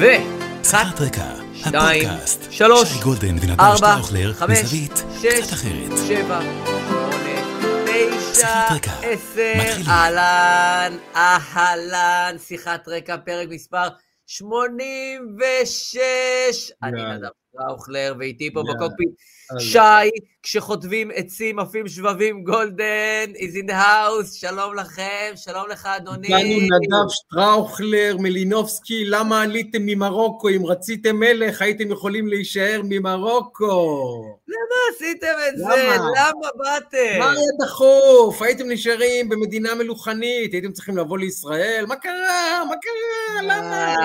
ו... שיחת רקע, שתיים, הפודקאסט, שלוש, שי גולדן ונדב ארבע, שטראוכלר, שש, קצת אחרת. שבע, שמונה, תשע, עשר. אהלן, אהלן, שיחת רקע, פרק מספר 86. אני. נדב טראוכלר, ואיתי פה. בקוקפיט. שי, כשחוטבים עצים, עפים שבבים, גולדן, is in the house, שלום לכם, שלום לך אדוני. איתנו נדב שטראוכלר, מלינובסקי, למה עליתם ממרוקו? אם רציתם מלך, הייתם יכולים להישאר ממרוקו. למה עשיתם את זה? למה? למה באתם? מה היה דחוף? הייתם נשארים במדינה מלוכנית, הייתם צריכים לבוא לישראל? מה קרה? מה קרה? למה?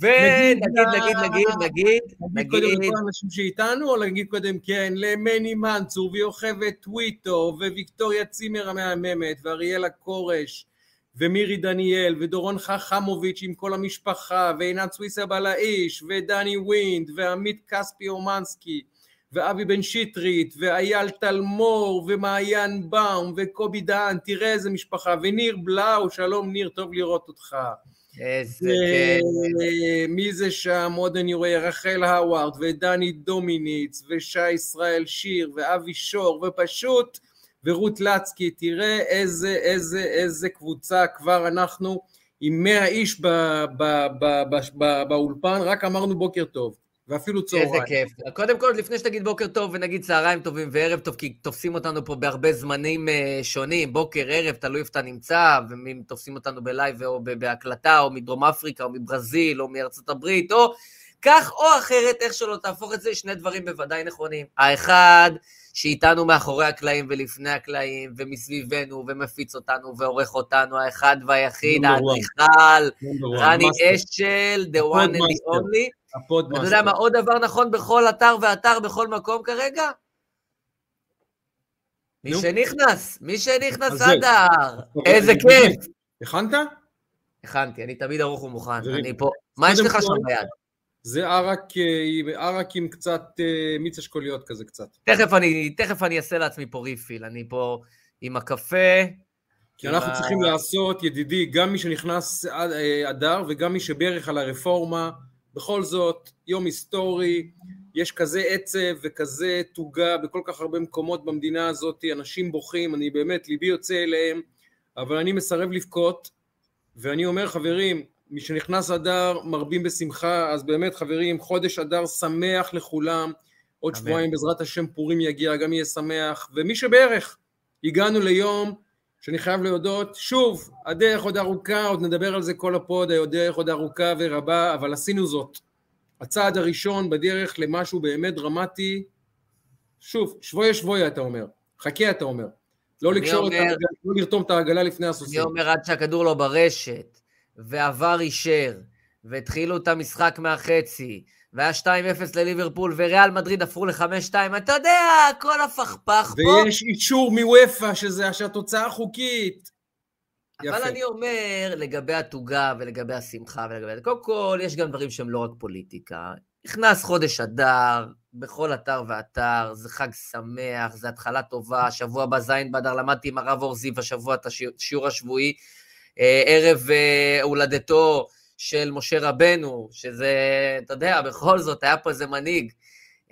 ונגיד, נגיד, נגיד, נגיד, נגיד קודם נגיד, לכל האנשים שאיתנו, או להגיד קודם כן למני מנצור ויוכבד טוויטו וויקטוריה צימר המהממת ואריאלה כורש ומירי דניאל ודורון חכמוביץ' עם כל המשפחה ועינת סוויסה בלאיש ודני ווינד ועמית כספי אומנסקי ואבי בן שטרית ואייל טלמור ומעיין באום וקובי דהן, תראה איזה משפחה וניר בלאו, שלום ניר, טוב לראות אותך. איזה כיף. מי זה שם? עוד אני רואה רחל האווארד ודני דומיניץ ושי ישראל שיר ואבי שור ופשוט ורות לצקי, תראה איזה איזה איזה קבוצה כבר אנחנו עם 100 איש באולפן, רק אמרנו בוקר טוב ואפילו איזה צהריים. כיף. קודם כל, לפני שתגיד בוקר טוב ונגיד צהריים טובים וערב טוב, כי תופסים אותנו פה בהרבה זמנים אה, שונים, בוקר, ערב, תלוי איפה אתה נמצא, ואם תופסים אותנו בלייב או בהקלטה, או מדרום אפריקה, או מברזיל, או מארצות הברית, או כך או אחרת, איך שלא תהפוך את זה, שני דברים בוודאי נכונים. האחד, שאיתנו מאחורי הקלעים ולפני הקלעים, ומסביבנו, ומפיץ אותנו, ועורך אותנו, האחד והיחיד. האדריכל, רני אשל, the one and the only. ה podmaster. אתה יודע מה עוד דבר נכון בכל אתר ואתר בכל מקום כרגע? מי. שנכנס, מי שנכנס. אדר, אוקיי, איזה כיף. הכנת? הכנתי, אני תמיד ערוך ומוכן, אני פה. מה יש לך שם ביד? זה ערק אה, ערק עם קצת אה, מיץ אשכוליות כזה קצת. תכף אני, תכף אני אעשה לעצמי פה ריפיל, אני פה עם הקפה. כי אנחנו ה- צריכים לעשות, ידידי, גם מי שנכנס עד- אה, אדר וגם מי שברך על הרפורמה, בכל זאת, יום היסטורי, יש כזה עצב וכזה תוגה בכל כך הרבה מקומות במדינה הזאת, אנשים בוכים, אני באמת, ליבי יוצא אליהם, אבל אני מסרב לבכות, ואני אומר, חברים, מי שנכנס אדר מרבים בשמחה, אז באמת, חברים, חודש אדר שמח לכולם, עוד אמן. שבועיים בעזרת השם פורים יגיע, גם יהיה שמח, ומי שבערך, הגענו ליום שאני חייב להודות, שוב, הדרך עוד ארוכה, עוד נדבר על זה כל הפוד, הדרך עוד ארוכה ורבה, אבל עשינו זאת. הצעד הראשון בדרך למשהו באמת דרמטי, שוב, שבויה שבויה אתה אומר, חכה אתה אומר, לא אני לקשור את אומר- העגלה, לא לרתום את העגלה לפני אני הסוסים. אומר עד שהכדור לא ברשת, ועבר אישר, והתחילו את המשחק מהחצי, והיה 2-0 לליברפול, וריאל מדריד עפרו ל-5-2, אתה יודע, כל הפכפך פה. ויש אישור מוופא שזה שהתוצאה חוקית. אבל יפה. אני אומר, לגבי התוגה ולגבי השמחה ולגבי... קודם כל, יש גם דברים שהם לא רק פוליטיקה. נכנס חודש אדר, בכל אתר ואתר, זה חג שמח, זה התחלה טובה, שבוע הבא ז' באדר, למדתי עם הרב אור זיו השבוע את השיעור השבועי, אה, ערב אה, הולדתו של משה רבנו, שזה, אתה יודע, בכל זאת, היה פה איזה מנהיג.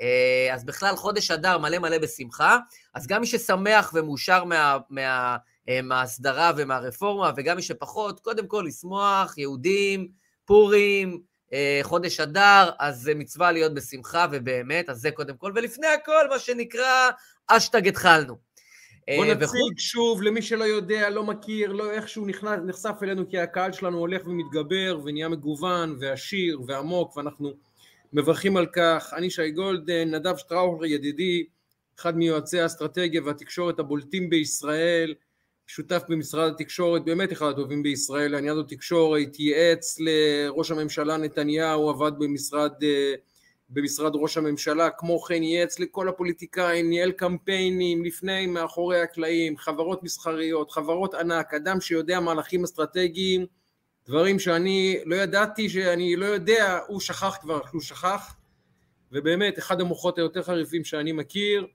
אה, אז בכלל, חודש אדר מלא מלא בשמחה, אז גם מי ששמח ומאושר מה... מה אה, מההסדרה ומהרפורמה, וגם מי שפחות, קודם כל לשמוח, יהודים, פורים, אה, חודש אדר, אז זה מצווה להיות בשמחה ובאמת, אז זה קודם כל, ולפני הכל, מה שנקרא, אשטג התחלנו. אה, בוא וחוץ- נציג שוב למי שלא יודע, לא מכיר, לא איכשהו נכנס, נחשף אלינו כי הקהל שלנו הולך ומתגבר ונהיה מגוון ועשיר ועמוק ואנחנו מברכים על כך. אני שי גולדן, נדב שטראוכר ידידי, אחד מיועצי האסטרטגיה והתקשורת הבולטים בישראל, שותף במשרד התקשורת, באמת אחד הטובים בישראל, לעניין התקשורת, ייעץ לראש הממשלה נתניהו, עבד במשרד, אה, במשרד ראש הממשלה, כמו כן ייעץ לכל הפוליטיקאים, ניהל קמפיינים לפני, מאחורי הקלעים, חברות מסחריות, חברות ענק, אדם שיודע מהלכים אסטרטגיים, דברים שאני לא ידעתי שאני לא יודע, הוא שכח כבר, הוא שכח, ובאמת אחד המוחות היותר חריפים שאני מכיר,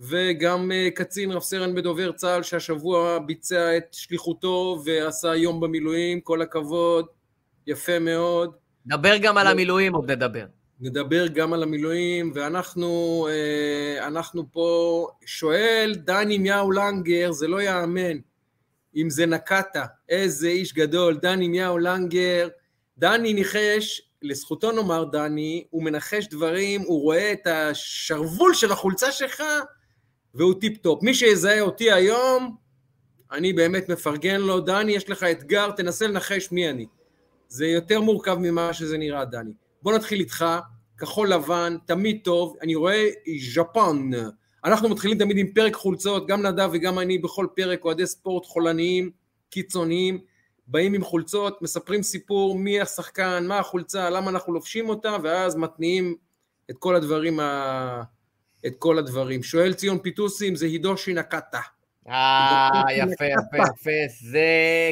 וגם אה, קצין רב סרן בדובר צה"ל שהשבוע ביצע את שליחותו ועשה יום במילואים, כל הכבוד. יפה מאוד. נדבר גם על המילואים, עוד נדבר. נדבר גם על המילואים, ואנחנו אה, אנחנו פה, שואל דני מיהו לנגר, זה לא יאמן, אם זה נקטה, איזה איש גדול, דני מיהו לנגר, דני ניחש, לזכותו נאמר דני, הוא מנחש דברים, הוא רואה את השרוול של החולצה שלך, והוא טיפ טופ. מי שיזהה אותי היום, אני באמת מפרגן לו, דני, יש לך אתגר, תנסה לנחש מי אני. זה יותר מורכב ממה שזה נראה, דני. בוא נתחיל איתך, כחול לבן, תמיד טוב, אני רואה Japan. אנחנו מתחילים תמיד עם פרק חולצות, גם נדב וגם אני בכל פרק אוהדי ספורט חולניים, קיצוניים, באים עם חולצות, מספרים סיפור מי השחקן, מה החולצה, למה אנחנו לובשים אותה, ואז מתניעים את כל הדברים, ה... את כל הדברים. שואל ציון פיטוסים, זה הידושי נקטה. אה, יפה, יפה, יפה, זה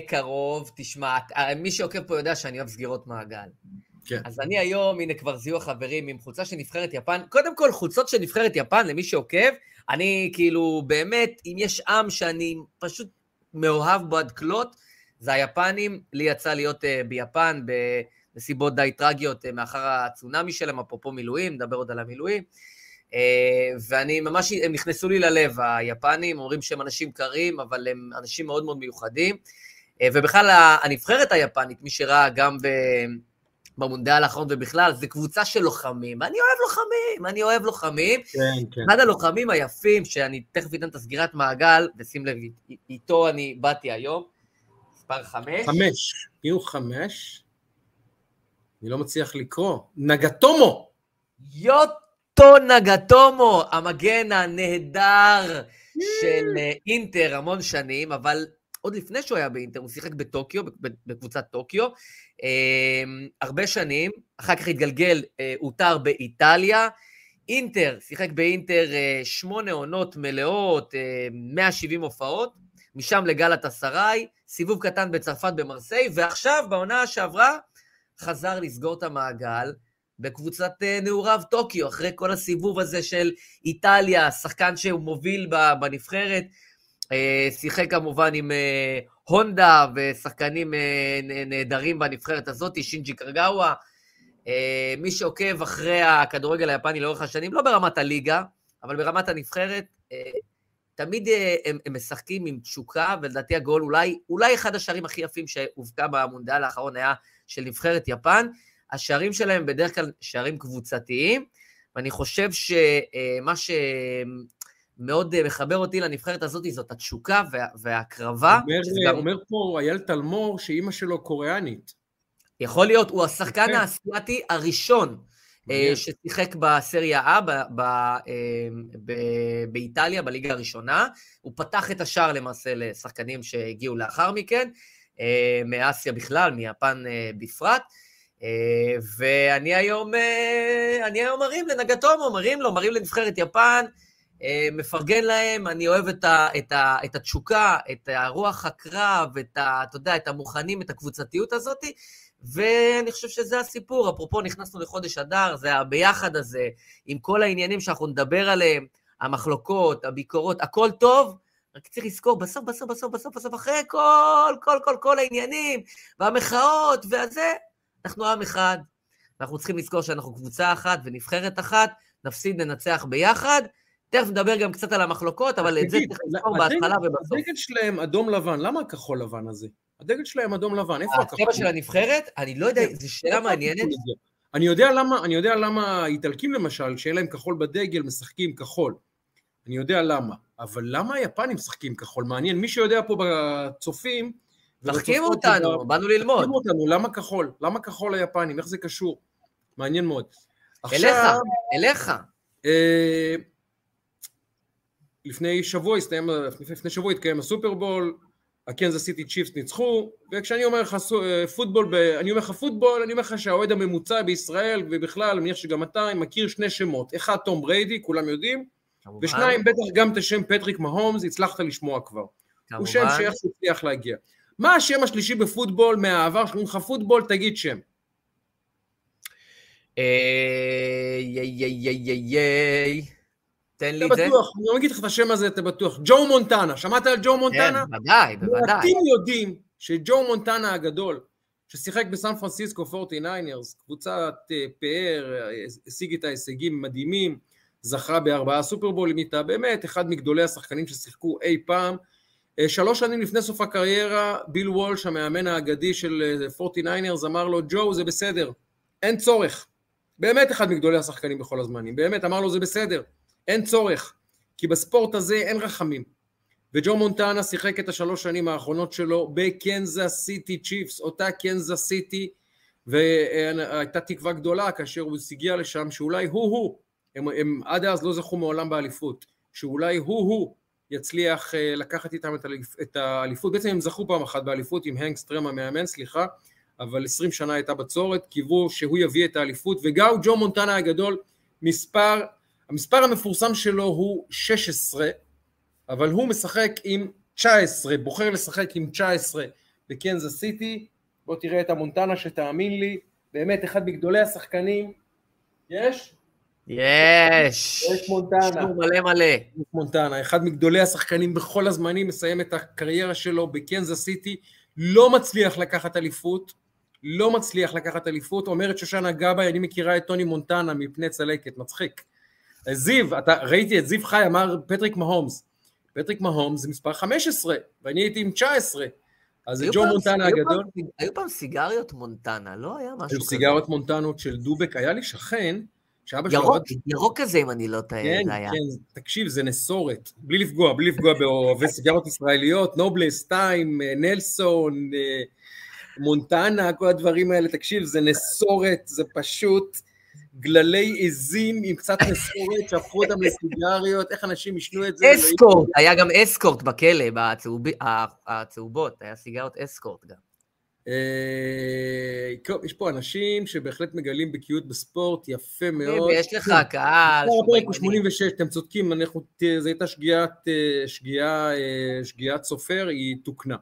קרוב. תשמע, מי שעוקב פה יודע שאני אוהב סגירות מעגל. כן. אז אני היום, הנה כבר זיהו החברים עם חולצה של נבחרת יפן. קודם כל, חולצות של נבחרת יפן, למי שעוקב, אני כאילו, באמת, אם יש עם שאני פשוט מאוהב בו עד כלות, זה היפנים. לי יצא להיות uh, ביפן בנסיבות די טרגיות uh, מאחר הצונאמי שלהם, אפרופו מילואים, נדבר עוד על המילואים. Uh, ואני ממש, הם נכנסו לי ללב, היפנים, אומרים שהם אנשים קרים, אבל הם אנשים מאוד מאוד מיוחדים. ובכלל, הנבחרת היפנית, מי שראה גם ב... במונדיאל האחרון ובכלל, זה קבוצה של לוחמים. אני אוהב לוחמים, אני אוהב לוחמים. כן, כן. אחד הלוחמים היפים, שאני תכף אתן את הסגירת מעגל, ושים לב, איתו אני באתי היום, מספר חמש. חמש, יהיו חמש. אני לא מצליח לקרוא. נגטומו! יוטו נגטומו, המגן הנהדר של אה, אינטר המון שנים, אבל עוד לפני שהוא היה באינטר, הוא שיחק בטוקיו, בקבוצת טוקיו, אה, הרבה שנים, אחר כך התגלגל, אה, הותר באיטליה, אינטר, שיחק באינטר אה, שמונה עונות מלאות, 170 הופעות, משם לגלת אסריי, סיבוב קטן בצרפת במרסיי, ועכשיו, בעונה שעברה, חזר לסגור את המעגל בקבוצת נעוריו טוקיו, אחרי כל הסיבוב הזה של איטליה, שחקן שהוא מוביל בנבחרת, שיחק כמובן עם הונדה ושחקנים אה, נהדרים בנבחרת הזאת, שינג'י קרגאווה. אה, מי שעוקב אחרי הכדורגל היפני לאורך השנים, לא ברמת הליגה, אבל ברמת הנבחרת, אה, תמיד הם, הם משחקים עם תשוקה, ולדעתי הגול אולי, אולי אחד השערים הכי יפים שהובקע במונדיאל האחרון היה של נבחרת יפן. השערים שלהם בדרך כלל שערים קבוצתיים, ואני חושב שמה ש... מאוד אה, מחבר אותי לנבחרת הזאת, זאת התשוקה וה, וההקרבה. אומר, גם... אומר פה אייל תלמור שאימא שלו קוריאנית. יכול להיות, הוא השחקן. האסייתי הראשון אה, ששיחק בסריה A ב, ב, אה, ב, באיטליה, בליגה הראשונה. הוא פתח את השער למעשה לשחקנים שהגיעו לאחר מכן, מאסיה בכלל, מיפן בפרט. ואני היום, אני היום מרים לנגטומו, מרים לו, מרים לנבחרת יפן. אה, מפרגן להם, אני אוהב את, ה, את, ה, את התשוקה, את הרוח הקרב, את ה... אתה יודע, את המוכנים, את הקבוצתיות הזאת, ואני חושב שזה הסיפור. אפרופו, נכנסנו לחודש אדר, זה הביחד הזה, עם כל העניינים שאנחנו נדבר עליהם, המחלוקות, הביקורות, הכל טוב, רק צריך לזכור, בסוף, בסוף, בסוף, בסוף, בסוף, אחרי כל, כל, כל, כל העניינים, והמחאות, והזה, אנחנו עם אחד. אנחנו צריכים לזכור שאנחנו קבוצה אחת ונבחרת אחת, נפסיד, ננצח ביחד, תכף נדבר גם קצת על המחלוקות, אבל את זה צריך לזכור בהתחלה ובסוף. הדגל שלהם אדום לבן, למה הכחול לבן הזה? הדגל שלהם אדום לבן, איפה הכחול? הצבע של הנבחרת? אני לא יודע. זו שאלה מעניינת. אני יודע למה, אני יודע למה האיטלקים למשל, שאין להם כחול בדגל, משחקים כחול. אני יודע למה. אבל למה היפנים משחקים כחול? מעניין, מי שיודע פה בצופים... משחקים אותנו, באנו ללמוד. משחקים אותנו, למה כחול? למה כחול היפנים? איך זה קשור? מעניין מאוד. אליך, אליך. לפני שבוע הסתיים, לפני שבוע התקיים הסופרבול, הקנזס סיטי צ'יפס ניצחו, וכשאני אומר לך אה, פוטבול, אני אומר לך פוטבול, אני אומר לך שהאוהד הממוצע בישראל, ובכלל, אני מניח שגם אתה, מכיר שני שמות, אחד תום בריידי, כולם יודעים, ושניים, בטח גם את השם פטריק מהומס, הצלחת לשמוע כבר. כמובן. הוא שם שאיך הצליח להגיע. מה השם השלישי בפוטבול מהעבר, שאומרים לך פוטבול, תגיד שם. אה... יי יי יי יי יי תן לי את זה. בטוח, אני לא אגיד לך את השם הזה, אתה בטוח. ג'ו מונטנה, שמעת על ג'ו מונטנה? כן, בוודאי, בוודאי. אתם יודעים שג'ו מונטנה הגדול, ששיחק בסן פרנסיסקו 49ers, קבוצת אה, פאר, אה, השיג את ההישגים מדהימים, זכה בארבעה סופרבולים איתה, באמת אחד מגדולי השחקנים ששיחקו אי פעם. אה, שלוש שנים לפני סוף הקריירה, ביל וולש, המאמן האגדי של 49ers, אמר לו, ג'ו, זה בסדר, אין צורך. באמת אחד מגדולי השחקנים בכל הזמנים, באמת, אמר לו, זה בסדר, אין צורך, כי בספורט הזה אין רחמים. וג'ו מונטנה שיחק את השלוש שנים האחרונות שלו בקנזס סיטי צ'יפס, אותה קנזס סיטי, והייתה תקווה גדולה כאשר הוא הגיע לשם שאולי הוא-הוא, הם, הם עד אז לא זכו מעולם באליפות, שאולי הוא-הוא יצליח אה, לקחת איתם את האליפות, בעצם הם זכו פעם אחת באליפות עם הנק סטרם המאמן, סליחה, אבל עשרים שנה הייתה בצורת, קיוו שהוא יביא את האליפות, וגם ג'ו מונטנה הגדול, מספר, המספר המפורסם שלו הוא 16, אבל הוא משחק עם 19, בוחר לשחק עם 19 בקנזס סיטי, בוא תראה את המונטנה שתאמין לי, באמת אחד מגדולי השחקנים, יש? יש. יש מונטנה. יש מלא מלא. יש מונטנה, אחד מגדולי השחקנים בכל הזמנים, מסיים את הקריירה שלו בקנזס סיטי, לא מצליח לקחת אליפות, לא מצליח לקחת אליפות, אומרת שושנה גבאי, אני מכירה את טוני מונטנה מפני צלקת, מצחיק. זיו, אתה, ראיתי את זיו חי, אמר פטריק מהומס, פטריק מהום זה מספר 15, ואני הייתי עם 19. אז זה ג'ו מונטנה הגדול. היו פעם סיגריות מונטנה, לא היה משהו כזה. היו סיגריות מונטנות של דובק, היה לי שכן, שאבא שלו... ירוק, ירוק כזה, אם אני לא טועה, כן, זה היה. כן, תקשיב, זה נסורת. בלי לפגוע, בלי לפגוע באוהבי סיגריות ישראליות, נובלס, טיים, אה, נלסון, אה, מונטנה, כל הדברים האלה, תקשיב, זה נסורת, זה פשוט... גללי עזים עם קצת נסורת שהפכו אותם לסיגריות, איך אנשים עישנו את זה. אסקורט, היה גם אסקורט בכלא, הצהובות, היה סיגריות אסקורט גם. אה, יש פה אנשים שבהחלט מגלים בקיאות בספורט, יפה מאוד. יש לך קהל. הפרק הוא 86, אתם צודקים, זו הייתה אה, שגיאת סופר, היא תוקנה.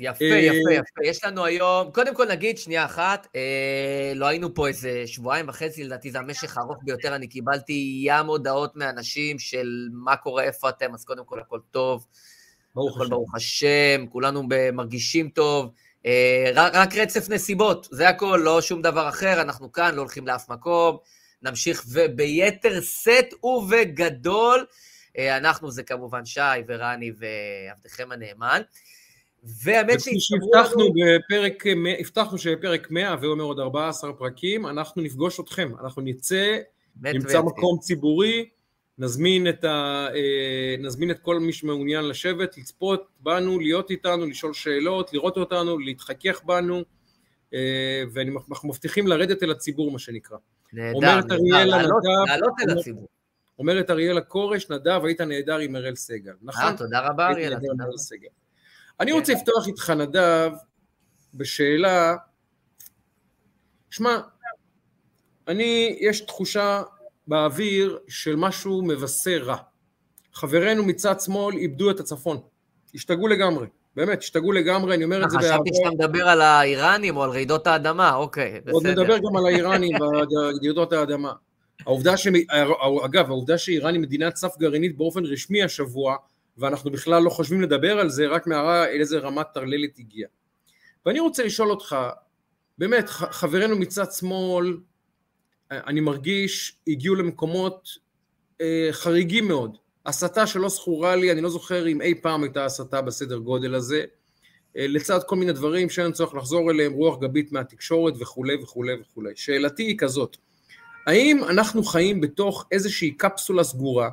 יפה, אה, יפה, יפה. יש לנו היום, קודם כל נגיד, שנייה אחת, אה, לא היינו פה איזה שבועיים וחצי, לדעתי זה המשך הארוך ביותר, אני קיבלתי ים הודעות מאנשים של מה קורה, איפה אתם, אז קודם כל הכל טוב. ברוך השם. ברוך השם, כולנו מרגישים טוב. אה, רק, רק רצף נסיבות, זה הכל, לא שום דבר אחר, אנחנו כאן, לא הולכים לאף מקום. נמשיך וביתר שאת ובגדול. אה, אנחנו זה כמובן שי ורני ועבדכם הנאמן. והאמת שהבטחנו בפרק, הבטחנו שבפרק 100 ואומר עוד 14 פרקים, אנחנו נפגוש אתכם, אנחנו נצא, נמצא מקום ציבורי, נזמין את, ה, אה, נזמין את כל מי שמעוניין לשבת, לצפות בנו, להיות איתנו, לשאול שאלות, לראות אותנו, להתחכך בנו, אה, ואנחנו מבטיחים לרדת אל הציבור, מה שנקרא. נהדר, נהדר, לעלות אל הציבור. אומרת אריאלה כורש, נדב, היית נהדר עם אראל סגל. נכון? אה, תודה רבה, אריאלה. אני רוצה לפתוח איתך, נדב, בשאלה, שמע, אני, יש תחושה באוויר של משהו מבשר רע. חברינו מצד שמאל איבדו את הצפון, השתגעו לגמרי, באמת, השתגעו לגמרי, אני אומר את זה בעבר. חשבתי שאתה מדבר על האיראנים או על רעידות האדמה, אוקיי, בסדר. עוד נדבר גם על האיראנים ורעידות האדמה. העובדה ש... אגב, העובדה שאיראן היא מדינת סף גרעינית באופן רשמי השבוע, ואנחנו בכלל לא חושבים לדבר על זה, רק מהרע אל איזה רמת טרללת הגיע. ואני רוצה לשאול אותך, באמת, חברינו מצד שמאל, אני מרגיש, הגיעו למקומות אה, חריגים מאוד. הסתה שלא זכורה לי, אני לא זוכר אם אי פעם הייתה הסתה בסדר גודל הזה, אה, לצד כל מיני דברים שאין צורך לחזור אליהם, רוח גבית מהתקשורת וכולי וכולי וכולי. שאלתי היא כזאת, האם אנחנו חיים בתוך איזושהי קפסולה סגורה,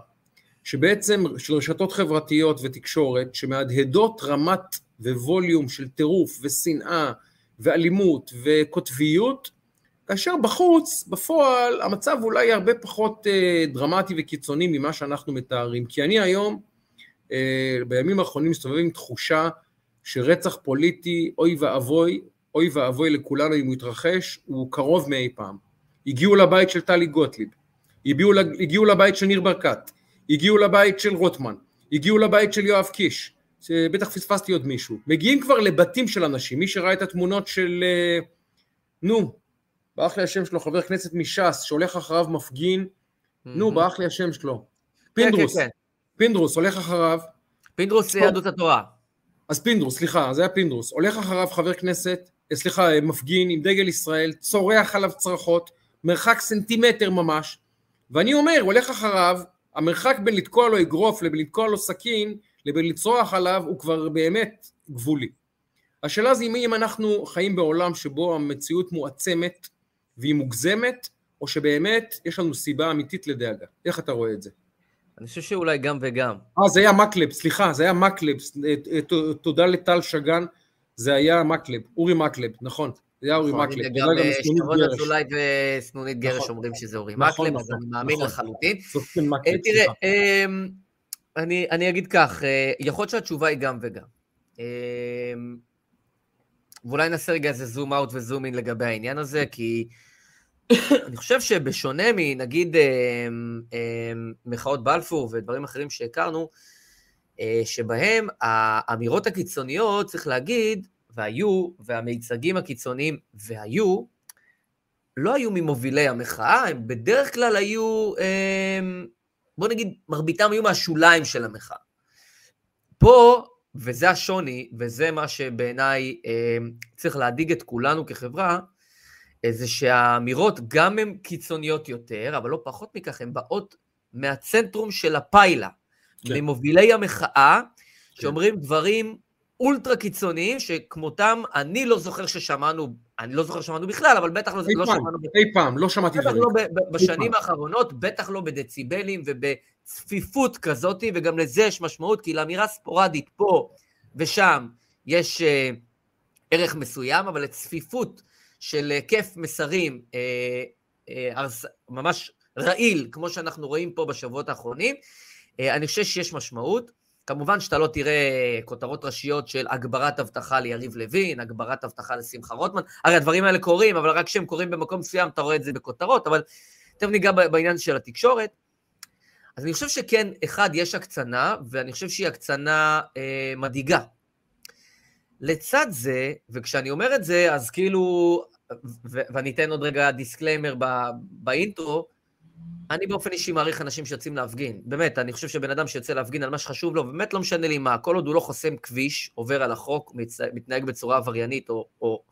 שבעצם של רשתות חברתיות ותקשורת שמהדהדות רמת וווליום של טירוף ושנאה ואלימות וקוטביות, כאשר בחוץ, בפועל, המצב אולי הרבה פחות אה, דרמטי וקיצוני ממה שאנחנו מתארים. כי אני היום, אה, בימים האחרונים מסתובב עם תחושה שרצח פוליטי, אוי ואבוי, אוי ואבוי לכולנו אם הוא יתרחש, הוא קרוב מאי פעם. הגיעו לבית של טלי גוטליב, הגיעו, הגיעו לבית של ניר ברקת, הגיעו לבית של רוטמן, הגיעו לבית של יואב קיש, בטח פספסתי עוד מישהו, מגיעים כבר לבתים של אנשים, מי שראה את התמונות של, אה, נו, ברח לי השם שלו, חבר כנסת מש"ס, שהולך אחריו מפגין, mm-hmm. נו, ברח לי השם שלו, פינדרוס, כן, כן, כן. פינדרוס הולך אחריו, פינדרוס זה יהדות התורה. אז פינדרוס, סליחה, זה היה פינדרוס, הולך אחריו חבר כנסת סליחה, מפגין עם דגל ישראל, צורח עליו צרחות, מרחק סנטימטר ממש, ואני אומר, הולך אחריו, המרחק בין לתקוע לו אגרוף לבין לתקוע לו סכין, לבין לצרוח עליו, הוא כבר באמת גבולי. השאלה זה אם אנחנו חיים בעולם שבו המציאות מועצמת והיא מוגזמת, או שבאמת יש לנו סיבה אמיתית לדאגה. איך אתה רואה את זה? אני חושב שאולי גם וגם. אה, זה היה מקלב, סליחה, זה היה מקלב, תודה לטל שגן, זה היה מקלב, אורי מקלב, נכון. זה היה אורי נכון, מקלב. גם שרון אזולאי וסנונית גרש נכון. אומרים שזה אורי נכון, מקלב, אז אני מאמין לחלוטין. אה, תראה, אמ, אני אגיד כך, אה, יכול להיות שהתשובה היא גם וגם. אמ, ואולי נעשה רגע איזה זום אאוט וזום אין לגבי העניין הזה, כי אני חושב שבשונה מנגיד מחאות בלפור ודברים אחרים שהכרנו, אה, שבהם האמירות הקיצוניות, צריך להגיד, והיו, והמיצגים הקיצוניים והיו, לא היו ממובילי המחאה, הם בדרך כלל היו, אמ, בוא נגיד, מרביתם היו מהשוליים של המחאה. פה, וזה השוני, וזה מה שבעיניי אמ, צריך להדאיג את כולנו כחברה, זה שהאמירות גם הן קיצוניות יותר, אבל לא פחות מכך, הן באות מהצנטרום של הפיילה, כן. ממובילי המחאה, כן. שאומרים דברים אולטרה קיצוניים, שכמותם אני לא זוכר ששמענו, אני לא זוכר ששמענו בכלל, אבל בטח לא, לא פעם, שמענו. אי פעם, לא שמעתי דברים. לא בשנים האחרונות, בטח לא בדציבלים ובצפיפות כזאת, וגם לזה יש משמעות, כי לאמירה ספורדית פה ושם יש אה, ערך מסוים, אבל לצפיפות של היקף מסרים אה, אה, ממש רעיל, כמו שאנחנו רואים פה בשבועות האחרונים, אה, אני חושב שיש משמעות. כמובן שאתה לא תראה כותרות ראשיות של הגברת אבטחה ליריב לוין, הגברת אבטחה לשמחה רוטמן, הרי הדברים האלה קורים, אבל רק כשהם קורים במקום מסוים אתה רואה את זה בכותרות, אבל תכף ניגע בעניין של התקשורת. אז אני חושב שכן, אחד, יש הקצנה, ואני חושב שהיא הקצנה אה, מדאיגה. לצד זה, וכשאני אומר את זה, אז כאילו, ו- ואני אתן עוד רגע disclaimer ב intro, אני באופן אישי מעריך אנשים שיוצאים להפגין. באמת, אני חושב שבן אדם שיוצא להפגין על מה שחשוב לו, באמת לא משנה לי מה, כל עוד הוא לא חוסם כביש, עובר על החוק, מתנהג בצורה עבריינית או, או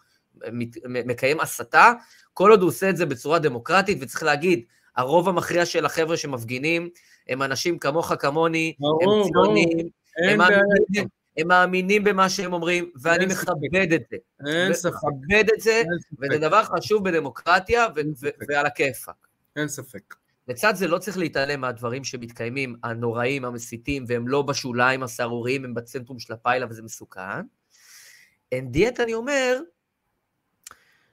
מת, מקיים הסתה, כל עוד הוא עושה את זה בצורה דמוקרטית, וצריך להגיד, הרוב המכריע של החבר'ה שמפגינים הם אנשים כמוך, כמוני, הם ציונים, הם מאמינים, הם מאמינים במה שהם אומרים, ואני מכבד את זה. אין ספק. מכבד את זה, וזה דבר חשוב בדמוקרטיה, ועל הכיפאק. אין ספק. לצד זה לא צריך להתעלם מהדברים שמתקיימים, הנוראים, המסיתים, והם לא בשוליים הסהרוריים, הם בצנטרום של הפיילה וזה מסוכן. אין דיאט, אני אומר,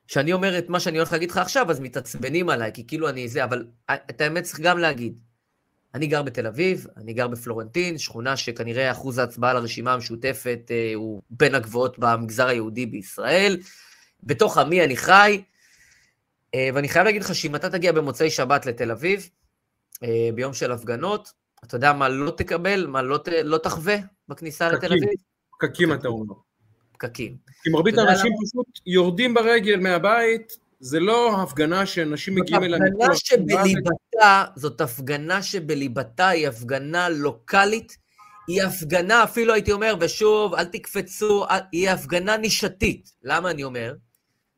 כשאני אומר את מה שאני הולך להגיד לך עכשיו, אז מתעצבנים עליי, כי כאילו אני זה, אבל את האמת צריך גם להגיד. אני גר בתל אביב, אני גר בפלורנטין, שכונה שכנראה אחוז ההצבעה לרשימה המשותפת אה, הוא בין הגבוהות במגזר היהודי בישראל. בתוך עמי אני חי, ואני חייב להגיד לך שאם אתה תגיע במוצאי שבת לתל אביב, אה, ביום של הפגנות, אתה יודע מה לא תקבל, מה לא, ת, לא תחווה בכניסה פקקים, לתל אביב? פקקים אתה אומר. פקקים. כי מרבית האנשים פשוט יורדים ברגל מהבית, זה לא הפגנה שאנשים מגיעים אליה... הפגנה שבליבתה, זאת הפגנה שבליבתה היא הפגנה לוקאלית, היא הפגנה, אפילו הייתי אומר, ושוב, אל תקפצו, היא הפגנה נישתית. למה אני אומר?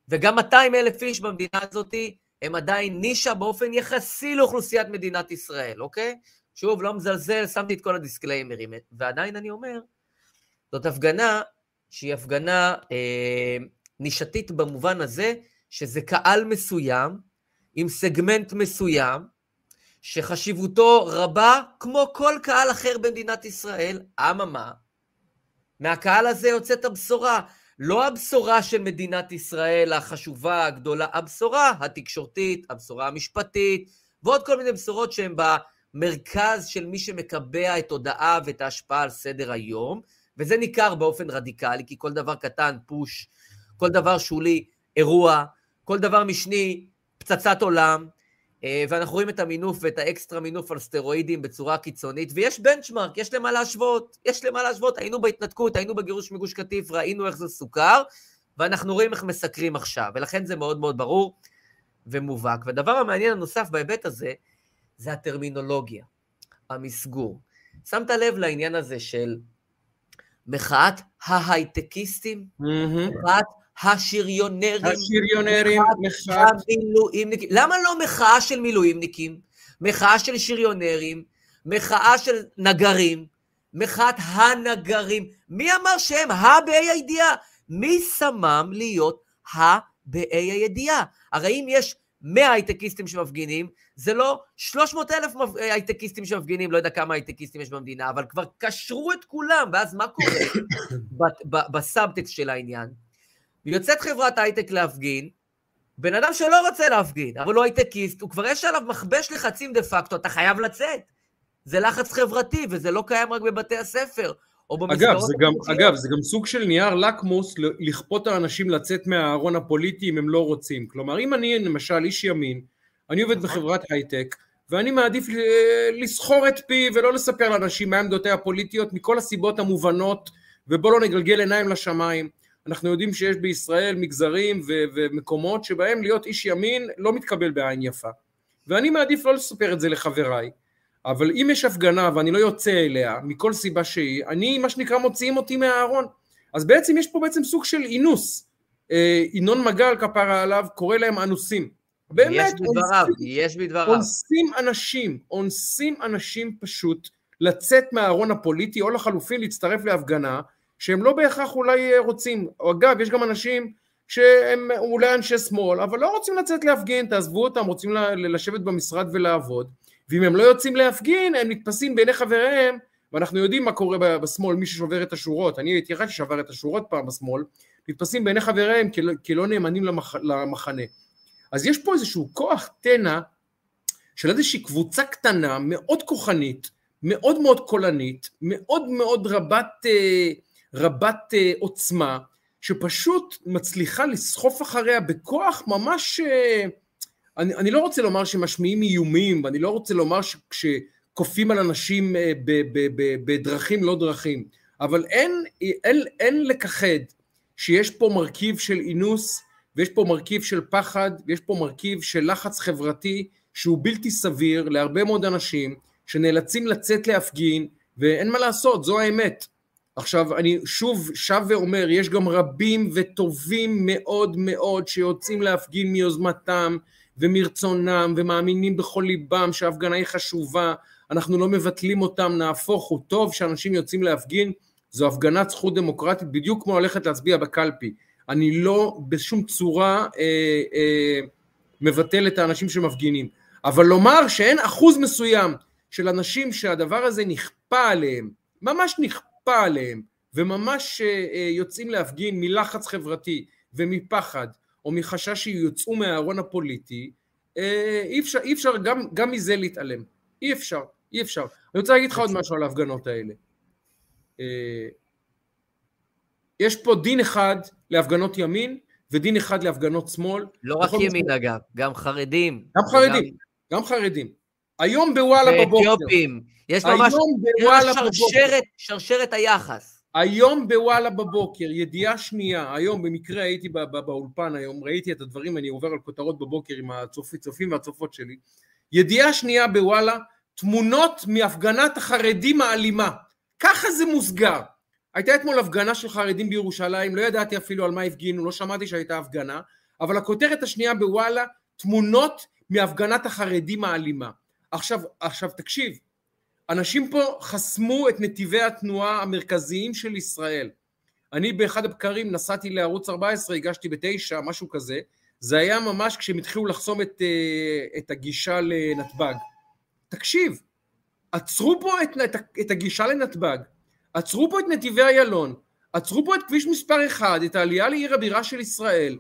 וגם 200 אלף איש במדינה הזאת הם עדיין נישה באופן יחסי לאוכלוסיית מדינת ישראל, אוקיי? שוב, לא מזלזל, שמתי את כל הדיסקליימרים, ועדיין אני אומר, זאת הפגנה שהיא הפגנה אה, נישתית במובן הזה שזה קהל מסוים, עם סגמנט מסוים, שחשיבותו רבה כמו כל קהל אחר במדינת ישראל, אממה, מהקהל הזה יוצאת הבשורה. לא הבשורה של מדינת ישראל החשובה, הגדולה, הבשורה התקשורתית, הבשורה המשפטית, ועוד כל מיני בשורות שהן במרכז של מי שמקבע את תודעה ואת ההשפעה על סדר היום, וזה ניכר באופן רדיקלי, כי כל דבר קטן, פוש, כל דבר שולי, אירוע, כל דבר משני, פצצת עולם, ואנחנו רואים את המינוף ואת האקסטרה מינוף על סטרואידים בצורה קיצונית, ויש בנצ'מארק, יש למה להשוות, יש למה להשוות, היינו בהתנתקות, היינו בגירוש מגוש קטיף, ראינו איך זה סוכר, ואנחנו רואים איך מסקרים עכשיו, ולכן זה מאוד מאוד ברור ומובהק. והדבר המעניין הנוסף בהיבט הזה, זה הטרמינולוגיה, המסגור. שמת לב לעניין הזה של מחאת ההייטקיסטים, mm-hmm. מחאת השריונרים. השריונרים, מחאת... המילואימניקים. למה לא מחאה של מילואימניקים? מחאה של שריונרים, מחאה של נגרים, מחאת הנגרים. מי אמר שהם בה"א הידיעה? מי שמם להיות בה"א הידיעה? הרי אם יש 100 הייטקיסטים שמפגינים, זה לא 300 אלף הייטקיסטים שמפגינים, לא יודע כמה הייטקיסטים יש במדינה, אבל כבר קשרו את כולם, ואז מה קורה בסאבטקסט של העניין? יוצאת חברת הייטק להפגין, בן אדם שלא רוצה להפגין, אבל הוא הייטקיסט, הוא כבר יש עליו מכבש לחצים דה פקטו, אתה חייב לצאת. זה לחץ חברתי, וזה לא קיים רק בבתי הספר, או במסגרות... אגב, זה גם, אגב, זה גם סוג של נייר לקמוס לכפות על אנשים לצאת מהארון הפוליטי אם הם לא רוצים. כלומר, אם אני למשל איש ימין, אני עובד נכון. בחברת הייטק, ואני מעדיף לסחור את פי ולא לספר לאנשים מה עמדותיה הפוליטיות מכל הסיבות המובנות, ובוא לא נגלגל עיניים לשמיים. אנחנו יודעים שיש בישראל מגזרים ו- ומקומות שבהם להיות איש ימין לא מתקבל בעין יפה. ואני מעדיף לא לספר את זה לחבריי, אבל אם יש הפגנה ואני לא יוצא אליה, מכל סיבה שהיא, אני, מה שנקרא, מוציאים אותי מהארון. אז בעצם יש פה בעצם סוג של אינוס. אה, ינון מגל, כפרה עליו, קורא להם אנוסים. באמת, יש בדבריו, אונסים, יש בדבריו. אונסים אנשים, אונסים אנשים פשוט לצאת מהארון הפוליטי, או לחלופין להצטרף להפגנה, שהם לא בהכרח אולי רוצים. או אגב, יש גם אנשים שהם אולי אנשי שמאל, אבל לא רוצים לצאת להפגין, תעזבו אותם, רוצים לשבת במשרד ולעבוד. ואם הם לא יוצאים להפגין, הם נתפסים בעיני חבריהם, ואנחנו יודעים מה קורה בשמאל, מי ששובר את השורות, אני הייתי אחד ששבר את השורות פעם בשמאל, נתפסים בעיני חבריהם כלא, כלא נאמנים למח, למחנה. אז יש פה איזשהו כוח תנע של איזושהי קבוצה קטנה, מאוד כוחנית, מאוד מאוד קולנית, מאוד מאוד רבת, אה, רבת אה, עוצמה, שפשוט מצליחה לסחוף אחריה בכוח ממש אה, אני, אני לא רוצה לומר שמשמיעים איומים, ואני לא רוצה לומר שכופים על אנשים אה, ב, ב, ב, בדרכים לא דרכים, אבל אין, אין, אין לכחד שיש פה מרכיב של אינוס, ויש פה מרכיב של פחד, ויש פה מרכיב של לחץ חברתי שהוא בלתי סביר להרבה מאוד אנשים שנאלצים לצאת להפגין, ואין מה לעשות, זו האמת. עכשיו, אני שוב שב ואומר, יש גם רבים וטובים מאוד מאוד שיוצאים להפגין מיוזמתם, ומרצונם ומאמינים בכל ליבם שההפגנה היא חשובה, אנחנו לא מבטלים אותם, נהפוך הוא טוב שאנשים יוצאים להפגין, זו הפגנת זכות דמוקרטית בדיוק כמו ללכת להצביע בקלפי. אני לא בשום צורה אה, אה, מבטל את האנשים שמפגינים. אבל לומר שאין אחוז מסוים של אנשים שהדבר הזה נכפה עליהם, ממש נכפה עליהם, וממש אה, אה יוצאים להפגין מלחץ חברתי ומפחד או מחשש שיוצאו מהארון הפוליטי, אה, אי אפשר, אי אפשר גם, גם מזה להתעלם. אי אפשר, אי אפשר. אני רוצה להגיד לך עוד משהו על ההפגנות האלה. יש פה דין אחד להפגנות ימין ודין אחד להפגנות שמאל. לא רק ימין. אגב, גם חרדים. גם חרדים. גם חרדים. היום בוואלה בבוקר. ואתיופים. יש ממש שרשרת, שרשרת היחס. היום בוואלה בבוקר, ידיעה שנייה, היום במקרה הייתי באולפן היום, ראיתי את הדברים, אני עובר על כותרות בבוקר עם הצופים והצופות שלי, ידיעה שנייה בוואלה, תמונות מהפגנת החרדים האלימה, ככה זה מוסגר. הייתה אתמול הפגנה של חרדים בירושלים, לא ידעתי אפילו על מה הפגינו, לא שמעתי שהייתה הפגנה, אבל הכותרת השנייה בוואלה, תמונות מהפגנת החרדים האלימה. עכשיו, עכשיו תקשיב, אנשים פה חסמו את נתיבי התנועה המרכזיים של ישראל. אני באחד הבקרים נסעתי לערוץ 14, הגשתי בתשע, משהו כזה, זה היה ממש כשהם התחילו לחסום את, אה, את הגישה לנתב"ג. תקשיב, עצרו פה את, את, את הגישה לנתב"ג, עצרו פה את נתיבי איילון, עצרו פה את כביש מספר 1, את העלייה לעיר הבירה של ישראל.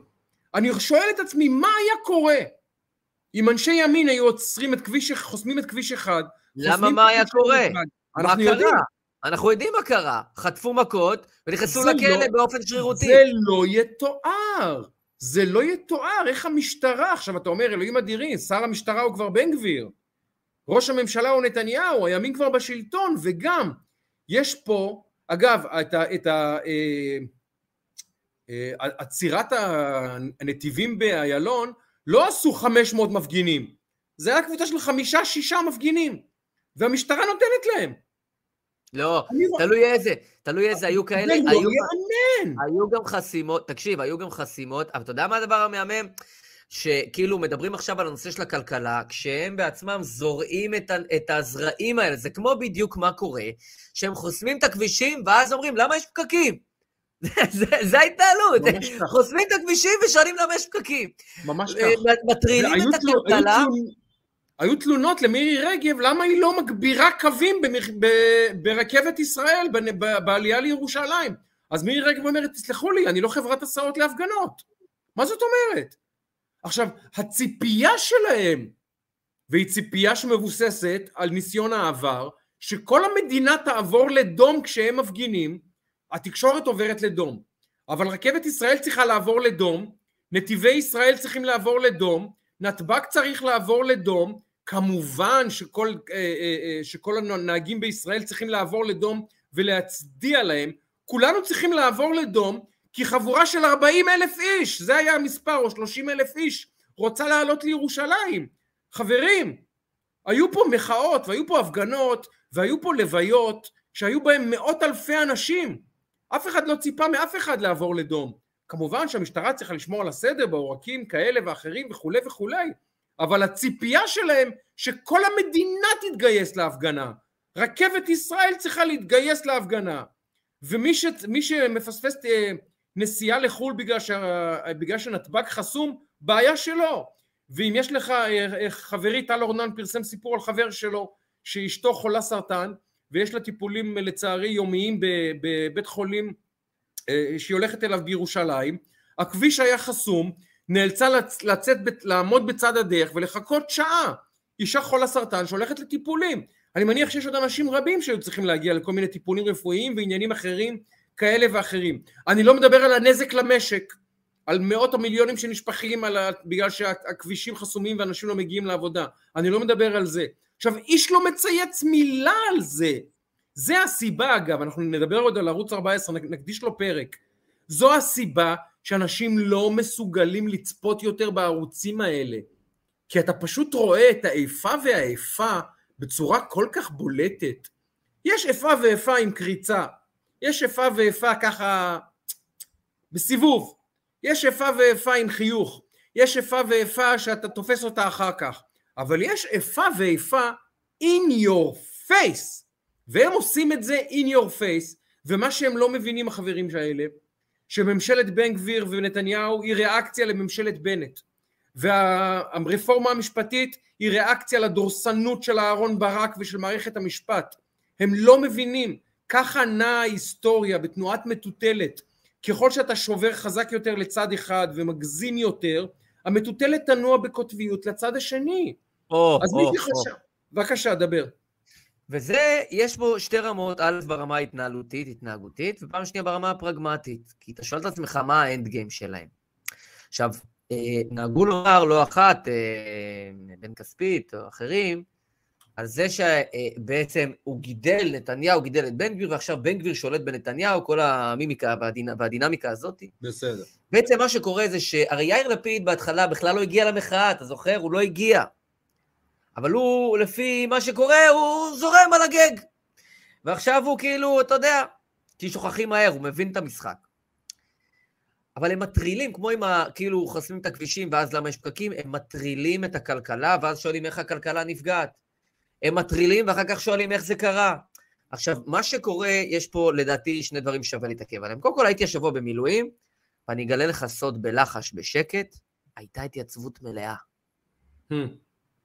אני שואל את עצמי, מה היה קורה אם אנשי ימין היו עוצרים את כביש, חוסמים את כביש 1, למה מה היה קורה? מה קרה? אנחנו יודעים מה קרה. חטפו מכות ונכנסו לכלא לא, באופן שרירותי. זה לא יתואר. זה לא יתואר. איך המשטרה, עכשיו אתה אומר, אלוהים אדירים, שר המשטרה הוא כבר בן גביר. ראש הממשלה הוא נתניהו, הימין כבר בשלטון, וגם יש פה, אגב, את ה... את ה אה, אה, עצירת הנתיבים באיילון, לא עשו 500 מפגינים, זה היה קבוצה של חמישה, שישה מפגינים. והמשטרה נותנת להם. לא, אני- תלוי איזה, תלוי איזה, היו כאלה, לא היו. היו גם חסימות, תקשיב, היו גם חסימות, אבל אתה יודע מה הדבר המהמם? שכאילו מדברים עכשיו על הנושא של הכלכלה, כשהם בעצמם זורעים את, את הזרעים האלה, זה כמו בדיוק מה קורה, שהם חוסמים את הכבישים, ואז אומרים, למה יש פקקים? זה, ההתנהלות. חוסמים את הכבישים ושואלים למה יש פקיקים. ממש אה, ככה. מטרילים והיו את הכלכלה, היו תלונות למירי רגב למה היא לא מגבירה קווים במח- ב- ברכבת ישראל בנ- ב- בעלייה לירושלים. אז מירי רגב אומרת, תסלחו לי, אני לא חברת הסעות להפגנות. מה זאת אומרת? עכשיו, הציפייה שלהם, והיא ציפייה שמבוססת על ניסיון העבר, שכל המדינה תעבור לדום כשהם מפגינים, התקשורת עוברת לדום. אבל רכבת ישראל צריכה לעבור לדום, נתיבי ישראל צריכים לעבור לדום, נתב"ג צריך לעבור לדום, כמובן שכל, אה, אה, אה, שכל הנהגים בישראל צריכים לעבור לדום ולהצדיע להם, כולנו צריכים לעבור לדום, כי חבורה של 40 אלף איש, זה היה המספר, או 30 אלף איש, רוצה לעלות לירושלים. חברים, היו פה מחאות, והיו פה הפגנות, והיו פה לוויות, שהיו בהם מאות אלפי אנשים. אף אחד לא ציפה מאף אחד לעבור לדום. כמובן שהמשטרה צריכה לשמור על הסדר בעורקים כאלה ואחרים וכולי וכולי, אבל הציפייה שלהם שכל המדינה תתגייס להפגנה. רכבת ישראל צריכה להתגייס להפגנה. ומי ש, שמפספס אה, נסיעה לחו"ל בגלל, שה, בגלל שנתב"ג חסום, בעיה שלו. ואם יש לך, אה, אה, חברי טל אורנן פרסם סיפור על חבר שלו שאשתו חולה סרטן ויש לה טיפולים לצערי יומיים בבית חולים אה, שהיא הולכת אליו בירושלים, הכביש היה חסום, נאלצה לצ- לצאת, לעמוד בצד הדרך ולחכות שעה. אישה חולה סרטן שהולכת לטיפולים. אני מניח שיש עוד אנשים רבים שהיו צריכים להגיע לכל מיני טיפולים רפואיים ועניינים אחרים כאלה ואחרים. אני לא מדבר על הנזק למשק, על מאות המיליונים שנשפכים על. בגלל שהכבישים חסומים ואנשים לא מגיעים לעבודה. אני לא מדבר על זה. עכשיו, איש לא מצייץ מילה על זה. זה הסיבה, אגב, אנחנו נדבר עוד על ערוץ 14, נקדיש לו פרק. זו הסיבה שאנשים לא מסוגלים לצפות יותר בערוצים האלה. כי אתה פשוט רואה את האיפה והאיפה בצורה כל כך בולטת. יש איפה ואיפה עם קריצה, יש איפה ואיפה ככה בסיבוב, יש איפה ואיפה עם חיוך, יש איפה ואיפה שאתה תופס אותה אחר כך, אבל יש איפה ואיפה in your face, והם עושים את זה in your face, ומה שהם לא מבינים החברים האלה, שממשלת בן גביר ונתניהו היא ריאקציה לממשלת בנט. והרפורמה המשפטית היא ריאקציה לדורסנות של אהרון ברק ושל מערכת המשפט. הם לא מבינים, ככה נעה ההיסטוריה בתנועת מטוטלת. ככל שאתה שובר חזק יותר לצד אחד ומגזים יותר, המטוטלת תנוע בקוטביות לצד השני. או, אז או, מי או. שחשב... בבקשה, דבר. וזה, יש בו שתי רמות, א', ברמה ההתנהלותית, התנהגותית, ופעם שנייה ברמה הפרגמטית. כי אתה שואל את עצמך מה האנד גיים שלהם. עכשיו, אה, נהגו לומר לא אחת, אה, בן כספית או אחרים, על זה שבעצם הוא גידל, נתניהו גידל את בן גביר, ועכשיו בן גביר שולט בנתניהו, כל המימיקה והדינ... והדינמיקה הזאת. בסדר. בעצם מה שקורה זה שהרי יאיר לפיד בהתחלה בכלל לא הגיע למחאה, אתה זוכר? הוא לא הגיע. אבל הוא, לפי מה שקורה, הוא זורם על הגג. ועכשיו הוא כאילו, אתה יודע, כי שוכחים מהר, הוא מבין את המשחק. אבל הם מטרילים, כמו עם ה... כאילו חוסמים את הכבישים, ואז למה יש פקקים? הם מטרילים את הכלכלה, ואז שואלים איך הכלכלה נפגעת. הם מטרילים, ואחר כך שואלים איך זה קרה. עכשיו, מה שקורה, יש פה לדעתי שני דברים ששווה להתעכב עליהם. קודם כל, הייתי השבוע במילואים, ואני אגלה לך סוד בלחש, בשקט, הייתה התייצבות מלאה. Hmm.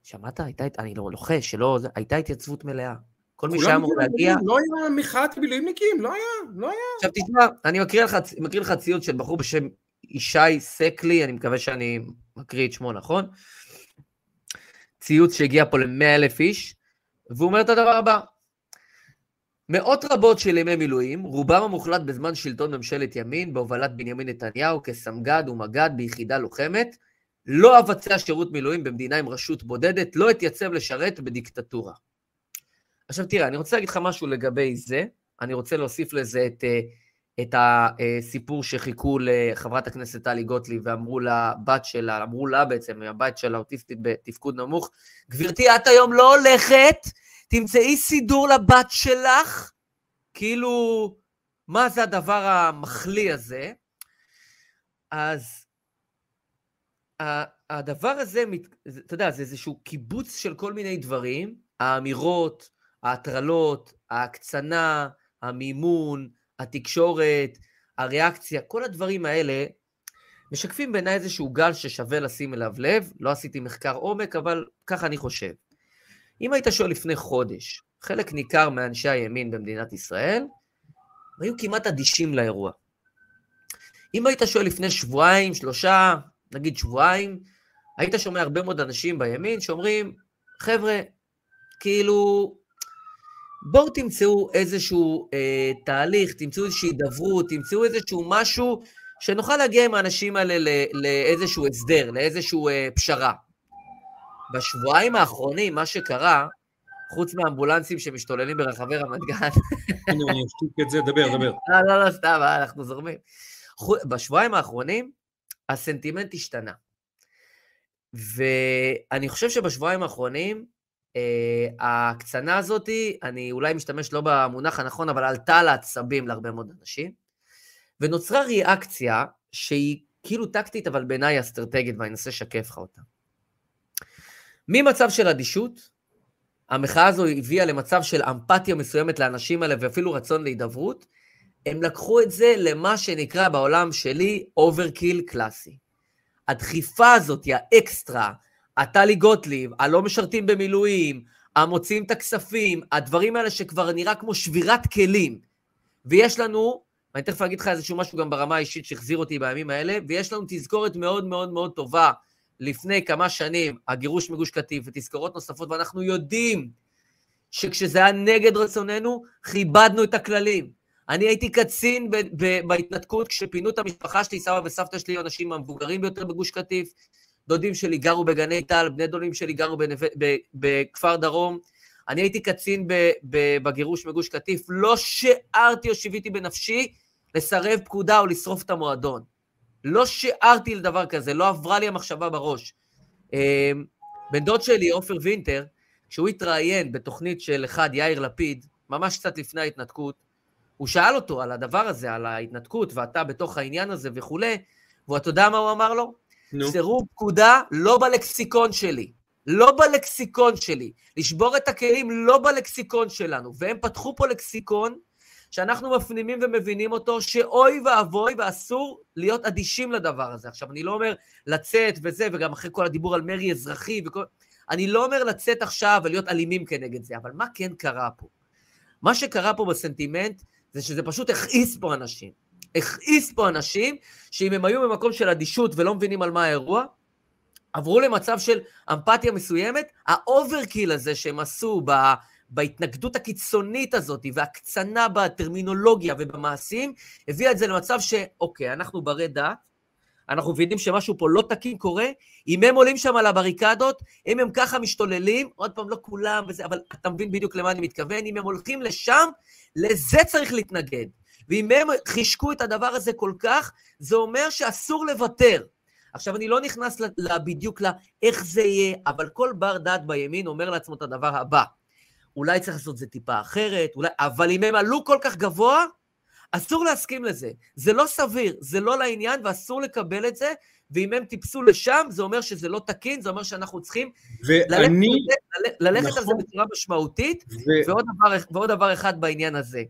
שמעת? הייתה, אני לא לוחש, שלא, הייתה התייצבות מלאה. כל מי שהיה אמור להגיע... לא היה מחאת מילואימניקים, לא היה, לא היה. עכשיו תשמע, אני מקריא לך, מקריא לך ציוץ של בחור בשם ישי סקלי, אני מקווה שאני מקריא את שמו נכון. ציוץ שהגיע פה ל-100 אלף איש, והוא אומר את הדבר הבא: מאות רבות של ימי מילואים, רובם המוחלט בזמן שלטון ממשלת ימין, בהובלת בנימין נתניהו כסמג"ד ומג"ד ביחידה לוחמת, לא אבצע שירות מילואים במדינה עם רשות בודדת, לא אתייצב לשרת בדיקטטורה. עכשיו תראה, אני רוצה להגיד לך משהו לגבי זה, אני רוצה להוסיף לזה את, אה, את הסיפור שחיכו לחברת הכנסת טלי גוטליב ואמרו לבת שלה, אמרו לה בעצם, הבת שלה אוטיסטית בתפקוד נמוך, גברתי, את היום לא הולכת, תמצאי סידור לבת שלך, כאילו, מה זה הדבר המחליא הזה? אז הדבר הזה, אתה יודע, זה איזשהו קיבוץ של כל מיני דברים, האמירות, ההטרלות, ההקצנה, המימון, התקשורת, הריאקציה, כל הדברים האלה משקפים בעיניי איזשהו גל ששווה לשים אליו לב. לא עשיתי מחקר עומק, אבל ככה אני חושב. אם היית שואל לפני חודש, חלק ניכר מאנשי הימין במדינת ישראל היו כמעט אדישים לאירוע. אם היית שואל לפני שבועיים, שלושה, נגיד שבועיים, היית שומע הרבה מאוד אנשים בימין שאומרים, חבר'ה, כאילו, בואו תמצאו איזשהו אה, תהליך, תמצאו איזושהי הידברות, תמצאו איזשהו משהו שנוכל להגיע עם האנשים האלה לאיזשהו הסדר, לאיזשהו אה, פשרה. בשבועיים האחרונים, מה שקרה, חוץ מהאמבולנסים שמשתוללים ברחבי רמת גן... אני אשתיק את זה, דבר, דבר. לא, לא, לא, סתם, אנחנו זורמים. בשבועיים האחרונים, הסנטימנט השתנה. ואני חושב שבשבועיים האחרונים, אה, ההקצנה הזאת, אני אולי משתמש לא במונח הנכון, אבל עלתה לעצבים להרבה מאוד אנשים, ונוצרה ריאקציה שהיא כאילו טקטית, אבל בעיניי אסטרטגית, ואני אנסה לשקף לך אותה. ממצב של אדישות, המחאה הזו הביאה למצב של אמפתיה מסוימת לאנשים האלה ואפילו רצון להידברות, הם לקחו את זה למה שנקרא בעולם שלי overkill קלאסי. הדחיפה הזאת, האקסטרה, הטלי גוטליב, הלא משרתים במילואים, המוציאים את הכספים, הדברים האלה שכבר נראה כמו שבירת כלים. ויש לנו, ואני תכף אגיד לך איזשהו משהו גם ברמה האישית שהחזיר אותי בימים האלה, ויש לנו תזכורת מאוד מאוד מאוד טובה לפני כמה שנים, הגירוש מגוש קטיף ותזכורות נוספות, ואנחנו יודעים שכשזה היה נגד רצוננו, כיבדנו את הכללים. אני הייתי קצין ב- ב- בהתנתקות כשפינו את המשפחה שלי, סבא וסבתא שלי, האנשים המבוגרים ביותר בגוש קטיף. דודים שלי גרו בגני טל, בני דודים שלי גרו בנו... ב- בכפר דרום. אני הייתי קצין ב- ב- בגירוש מגוש קטיף, לא שיערתי או שיוויתי בנפשי לסרב פקודה או לשרוף את המועדון. לא שיערתי לדבר כזה, לא עברה לי המחשבה בראש. אמ, בן דוד שלי, עופר וינטר, כשהוא התראיין בתוכנית של אחד, יאיר לפיד, ממש קצת לפני ההתנתקות, הוא שאל אותו על הדבר הזה, על ההתנתקות, ואתה בתוך העניין הזה וכולי, ואתה יודע מה הוא אמר לו? נו. סירוב פקודה לא בלקסיקון שלי. לא בלקסיקון שלי. לשבור את הכלים לא בלקסיקון שלנו. והם פתחו פה לקסיקון שאנחנו מפנימים ומבינים אותו, שאוי ואבוי, ואסור להיות אדישים לדבר הזה. עכשיו, אני לא אומר לצאת וזה, וגם אחרי כל הדיבור על מרי אזרחי וכל... אני לא אומר לצאת עכשיו ולהיות אלימים כנגד זה, אבל מה כן קרה פה? מה שקרה פה בסנטימנט זה שזה פשוט הכעיס פה אנשים. הכעיס פה אנשים שאם הם היו במקום של אדישות ולא מבינים על מה האירוע, עברו למצב של אמפתיה מסוימת, ה overkill הזה שהם עשו ב... בהתנגדות הקיצונית הזאת והקצנה בטרמינולוגיה ובמעשים, הביאה את זה למצב שאוקיי, אנחנו ברי דעת, אנחנו מבינים שמשהו פה לא תקין קורה, אם הם עולים שם על הבריקדות, אם הם ככה משתוללים, עוד פעם, לא כולם וזה, אבל אתה מבין בדיוק למה אני מתכוון, אם הם הולכים לשם, לזה צריך להתנגד. ואם הם חישקו את הדבר הזה כל כך, זה אומר שאסור לוותר. עכשיו, אני לא נכנס בדיוק לאיך זה יהיה, אבל כל בר דעת בימין אומר לעצמו את הדבר הבא. אולי צריך לעשות את זה טיפה אחרת, אולי... אבל אם הם עלו כל כך גבוה, אסור להסכים לזה. זה לא סביר, זה לא לעניין ואסור לקבל את זה, ואם הם טיפסו לשם, זה אומר שזה לא תקין, זה אומר שאנחנו צריכים ואני... ללכת, ללכת נכון. על זה נכון. בצורה משמעותית, ו... ועוד, דבר, ועוד דבר אחד בעניין הזה.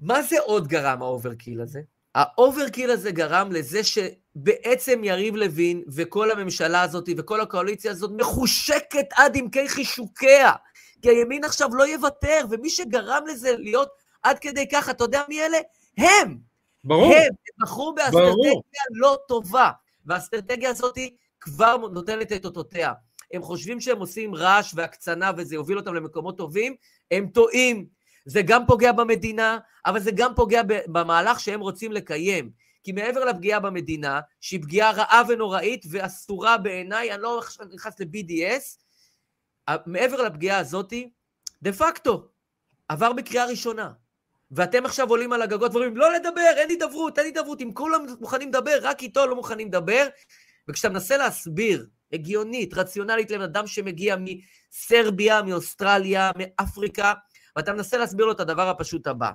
מה זה עוד גרם ה overkill הזה? ה overkill הזה גרם לזה שבעצם יריב לוין וכל הממשלה הזאת וכל הקואליציה הזאת מחושקת עד עמקי חישוקיה. כי הימין עכשיו לא יוותר, ומי שגרם לזה להיות עד כדי כך, אתה יודע מי אלה? הם. ברור. הם, הם בחרו באסטרטגיה לא טובה, והאסטרטגיה הזאת כבר נותנת את אותותיה. הם חושבים שהם עושים רעש והקצנה וזה יוביל אותם למקומות טובים, הם טועים. זה גם פוגע במדינה, אבל זה גם פוגע במהלך שהם רוצים לקיים. כי מעבר לפגיעה במדינה, שהיא פגיעה רעה ונוראית ואסורה בעיניי, אני לא נכנס ל-BDS, מעבר לפגיעה הזאתי, דה פקטו, עבר בקריאה ראשונה. ואתם עכשיו עולים על הגגות ואומרים, לא לדבר, אין הידברות, אין הידברות, אם כולם מוכנים לדבר, רק איתו לא מוכנים לדבר. וכשאתה מנסה להסביר, הגיונית, רציונלית, לבן אדם שמגיע מסרביה, מאוסטרליה, מאפריקה, ואתה מנסה להסביר לו את הדבר הפשוט הבא.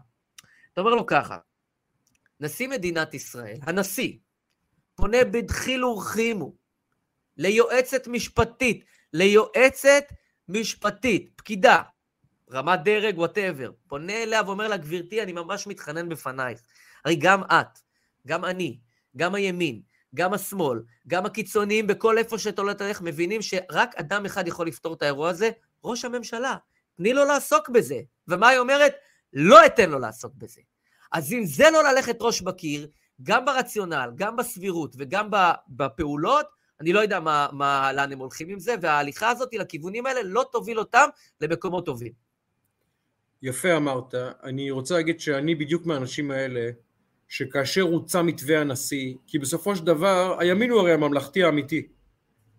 אתה אומר לו ככה, נשיא מדינת ישראל, הנשיא, פונה בדחילו ורחימו ליועצת משפטית, ליועצת משפטית, פקידה, רמת דרג, whatever, פונה אליה ואומר לה, גברתי, אני ממש מתחנן בפנייך. הרי גם את, גם אני, גם הימין, גם השמאל, גם הקיצוניים, בכל איפה שאת הולכת ללכת, מבינים שרק אדם אחד יכול לפתור את האירוע הזה, ראש הממשלה. תני לו לעסוק בזה. ומה היא אומרת? לא אתן לו לעסוק בזה. אז אם זה לא ללכת ראש בקיר, גם ברציונל, גם בסבירות וגם בפעולות, אני לא יודע מה, מה, לאן הם הולכים עם זה, וההליכה הזאת לכיוונים האלה לא תוביל אותם למקומות טובים. יפה אמרת. אני רוצה להגיד שאני בדיוק מהאנשים האלה, שכאשר הוצע מתווה הנשיא, כי בסופו של דבר הימין הוא הרי הממלכתי האמיתי.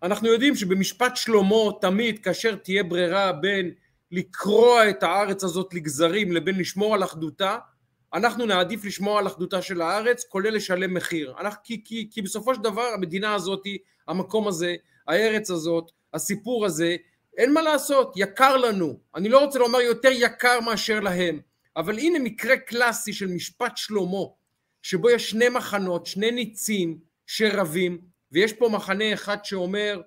אנחנו יודעים שבמשפט שלמה תמיד כאשר תהיה ברירה בין לקרוע את הארץ הזאת לגזרים לבין לשמור על אחדותה, אנחנו נעדיף לשמור על אחדותה של הארץ, כולל לשלם מחיר. אנחנו, כי, כי, כי בסופו של דבר המדינה הזאת, המקום הזה, הארץ הזאת, הסיפור הזה, אין מה לעשות, יקר לנו. אני לא רוצה לומר יותר יקר מאשר להם, אבל הנה מקרה קלאסי של משפט שלמה, שבו יש שני מחנות, שני ניצים שרבים, ויש פה מחנה אחד שאומר,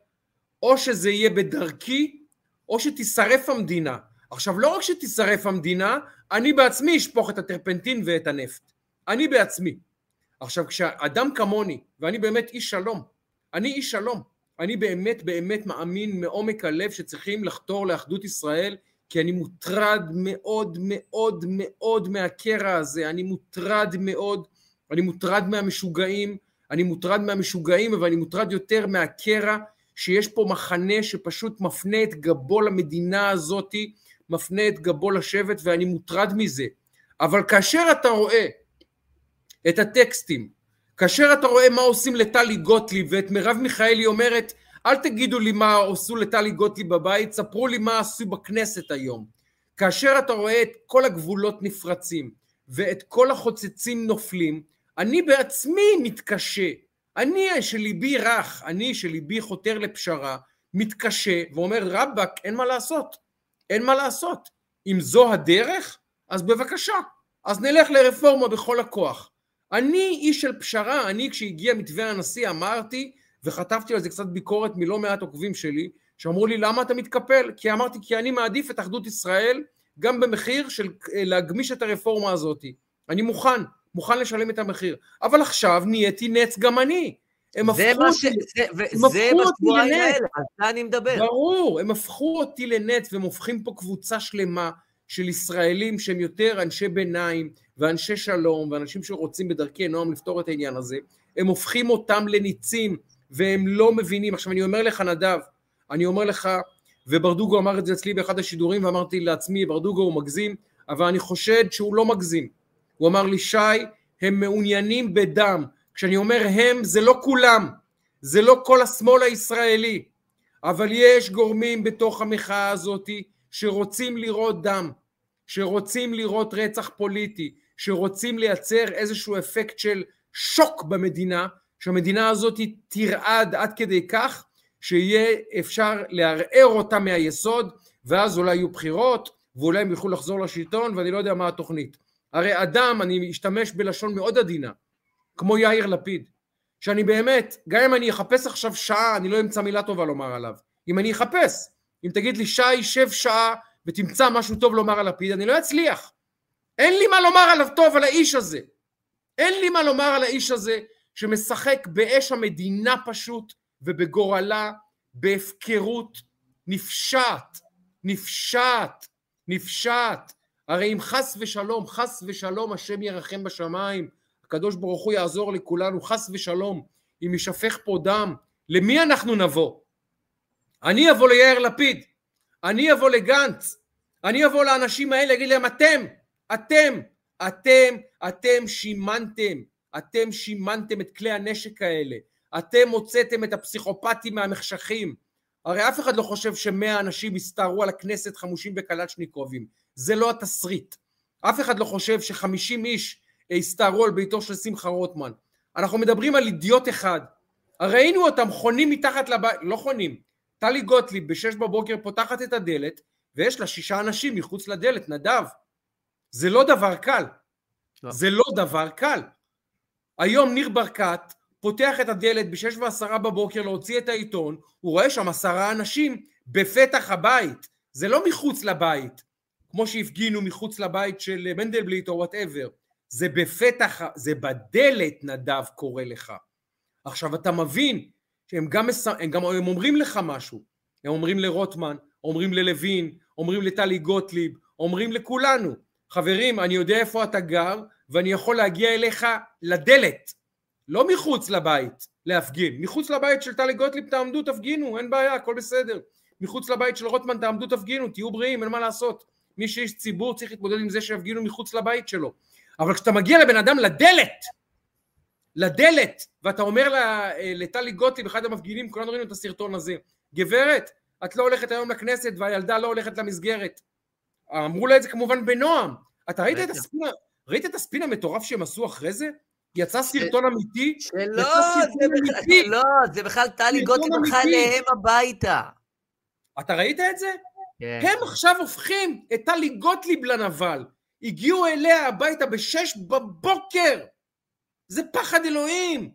או שזה יהיה בדרכי, או שתישרף המדינה. עכשיו, לא רק שתישרף המדינה, אני בעצמי אשפוך את הטרפנטין ואת הנפט. אני בעצמי. עכשיו, כשאדם כמוני, ואני באמת איש שלום, אני איש שלום, אני באמת באמת מאמין מעומק הלב שצריכים לחתור לאחדות ישראל, כי אני מוטרד מאוד מאוד מאוד מהקרע הזה, אני מוטרד מאוד, אני מוטרד מהמשוגעים, אני מוטרד מהמשוגעים, אבל אני מוטרד יותר מהקרע, שיש פה מחנה שפשוט מפנה את גבו למדינה הזאתי, מפנה את גבו לשבט ואני מוטרד מזה. אבל כאשר אתה רואה את הטקסטים, כאשר אתה רואה מה עושים לטלי גוטליב ואת מרב מיכאלי אומרת אל תגידו לי מה עשו לטלי גוטליב בבית, ספרו לי מה עשו בכנסת היום. כאשר אתה רואה את כל הגבולות נפרצים ואת כל החוצצים נופלים, אני בעצמי מתקשה. אני שליבי רך, אני שליבי חותר לפשרה, מתקשה ואומר רבאק אין מה לעשות. אין מה לעשות. אם זו הדרך, אז בבקשה, אז נלך לרפורמה בכל הכוח. אני איש של פשרה, אני כשהגיע מתווה הנשיא אמרתי, וחטפתי על זה קצת ביקורת מלא מעט עוקבים שלי, שאמרו לי למה אתה מתקפל? כי אמרתי כי אני מעדיף את אחדות ישראל גם במחיר של אה, להגמיש את הרפורמה הזאת. אני מוכן, מוכן לשלם את המחיר. אבל עכשיו נהייתי נץ גם אני. הם הפכו אותי, זה, הם הפכו אותי לנט. על זה אני מדבר. ברור, הם הפכו אותי לנט והם הופכים פה קבוצה שלמה של ישראלים שהם יותר אנשי ביניים ואנשי שלום ואנשים שרוצים בדרכי נועם לפתור את העניין הזה, הם הופכים אותם לניצים והם לא מבינים. עכשיו אני אומר לך נדב, אני אומר לך, וברדוגו אמר את זה אצלי באחד השידורים ואמרתי לעצמי, ברדוגו הוא מגזים, אבל אני חושד שהוא לא מגזים. הוא אמר לי, שי, הם מעוניינים בדם, כשאני אומר הם, זה לא כולם, זה לא כל השמאל הישראלי, אבל יש גורמים בתוך המחאה הזאת שרוצים לראות דם, שרוצים לראות רצח פוליטי, שרוצים לייצר איזשהו אפקט של שוק במדינה, שהמדינה הזאת תרעד עד כדי כך שיהיה אפשר לערער אותה מהיסוד, ואז אולי יהיו בחירות, ואולי הם יוכלו לחזור לשלטון, ואני לא יודע מה התוכנית. הרי אדם, אני אשתמש בלשון מאוד עדינה, כמו יאיר לפיד, שאני באמת, גם אם אני אחפש עכשיו שעה, אני לא אמצא מילה טובה לומר עליו. אם אני אחפש, אם תגיד לי שי, שב שעה ותמצא משהו טוב לומר על לפיד, אני לא אצליח. אין לי מה לומר עליו טוב, על האיש הזה. אין לי מה לומר על האיש הזה שמשחק באש המדינה פשוט ובגורלה, בהפקרות נפשעת, נפשעת, נפשעת. הרי אם חס ושלום, חס ושלום השם ירחם בשמיים, הקדוש ברוך הוא יעזור לכולנו, חס ושלום, אם יישפך פה דם, למי אנחנו נבוא? אני אבוא ליאיר לפיד, אני אבוא לגנץ, אני אבוא לאנשים האלה, אגיד להם, אתם, אתם, אתם, אתם שימנתם, אתם שימנתם את כלי הנשק האלה, אתם הוצאתם את הפסיכופטים מהמחשכים. הרי אף אחד לא חושב שמאה אנשים הסתערו על הכנסת חמושים בקלצ'ניקובים, זה לא התסריט. אף אחד לא חושב שחמישים איש הסתערו על ביתו של שמחה רוטמן. אנחנו מדברים על אידיוט אחד. ראינו אותם חונים מתחת לבית, לא חונים, טלי גוטליב בשש בבוקר פותחת את הדלת ויש לה שישה אנשים מחוץ לדלת, נדב. זה לא דבר קל. לא. זה לא דבר קל. היום ניר ברקת פותח את הדלת בשש ועשרה בבוקר להוציא את העיתון, הוא רואה שם עשרה אנשים בפתח הבית, זה לא מחוץ לבית, כמו שהפגינו מחוץ לבית של מנדלבליט או whatever, זה בפתח, זה בדלת נדב קורא לך. עכשיו אתה מבין שהם גם. הם גם הם אומרים לך משהו, הם אומרים לרוטמן, אומרים ללוין, אומרים לטלי גוטליב, אומרים לכולנו, חברים אני יודע איפה אתה גר ואני יכול להגיע אליך לדלת, לא מחוץ לבית להפגין, מחוץ לבית של טלי גוטליב תעמדו תפגינו, אין בעיה, הכל בסדר, מחוץ לבית של רוטמן תעמדו תפגינו, תהיו בריאים, אין מה לעשות, מי שיש ציבור צריך להתמודד עם זה שיפגינו מחוץ לבית שלו, אבל כשאתה מגיע לבן אדם לדלת, לדלת, ואתה אומר לה, לטלי גוטליב, אחד המפגינים, כולנו ראינו את הסרטון הזה, גברת, את לא הולכת היום לכנסת והילדה לא הולכת למסגרת. אמרו לה את זה כמובן בנועם. אתה ראית את הספין, ראית את הספין המטורף שהם עשו אחרי זה? יצא סרטון אמיתי? שלא, זה בכלל. לא, זה בכלל טלי גוטליב הלכה. אליהם הביתה. אתה ראית את זה? כן. הם עכשיו הופכים את טלי גוטליב לנבל. הגיעו אליה הביתה בשש בבוקר. זה פחד אלוהים.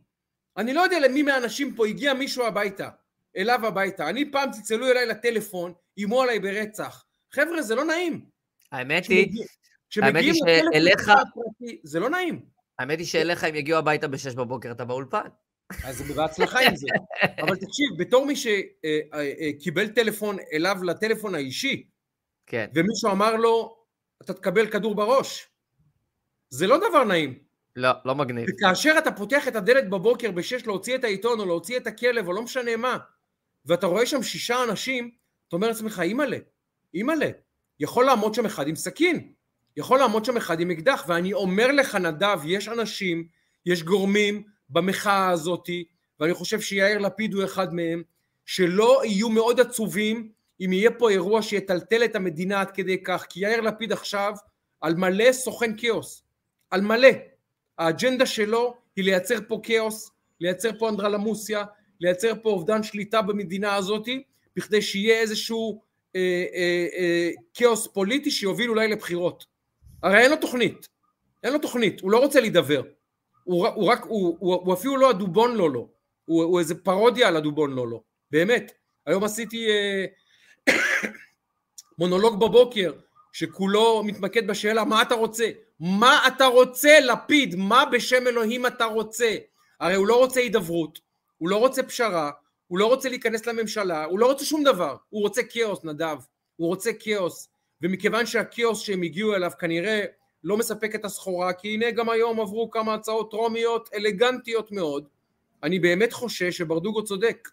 אני לא יודע למי מהאנשים פה הגיע מישהו הביתה, אליו הביתה. אני פעם צלצלו אליי לטלפון, איימו עליי ברצח. חבר'ה, זה לא נעים. האמת היא, כשמגיעים האמת היא לטלפון שאליך- הפרטי, זה לא נעים. האמת היא שאליך אם יגיעו הביתה בשש בבוקר אתה באולפן. אז בהצלחה עם זה. אבל תקשיב, בתור מי שקיבל טלפון אליו לטלפון האישי, כן. ומישהו אמר לו, אתה תקבל כדור בראש, זה לא דבר נעים. לא, לא מגניב. וכאשר אתה פותח את הדלת בבוקר בשש להוציא את העיתון או להוציא את הכלב או לא משנה מה, ואתה רואה שם שישה אנשים, אתה אומר לעצמך, אימא'לה, אימא'לה, יכול לעמוד שם אחד עם סכין, יכול לעמוד שם אחד עם אקדח, ואני אומר לך נדב, יש אנשים, יש גורמים במחאה הזאתי, ואני חושב שיאיר לפיד הוא אחד מהם, שלא יהיו מאוד עצובים אם יהיה פה אירוע שיטלטל את המדינה עד כדי כך, כי יאיר לפיד עכשיו על מלא סוכן כאוס, על מלא. האג'נדה שלו היא לייצר פה כאוס, לייצר פה אנדרלמוסיה, לייצר פה אובדן שליטה במדינה הזאת, בכדי שיהיה איזשהו אה, אה, אה, כאוס פוליטי שיוביל אולי לבחירות. הרי אין לו תוכנית, אין לו תוכנית, הוא לא רוצה להידבר. הוא, הוא רק, הוא, הוא, הוא אפילו לא הדובון לא לא, הוא, הוא איזה פרודיה על הדובון לא לא, באמת. היום עשיתי אה, מונולוג בבוקר, שכולו מתמקד בשאלה מה אתה רוצה? מה אתה רוצה לפיד? מה בשם אלוהים אתה רוצה? הרי הוא לא רוצה הידברות, הוא לא רוצה פשרה, הוא לא רוצה להיכנס לממשלה, הוא לא רוצה שום דבר, הוא רוצה כאוס נדב, הוא רוצה כאוס, ומכיוון שהכאוס שהם הגיעו אליו כנראה לא מספק את הסחורה, כי הנה גם היום עברו כמה הצעות טרומיות אלגנטיות מאוד, אני באמת חושש שברדוגו צודק,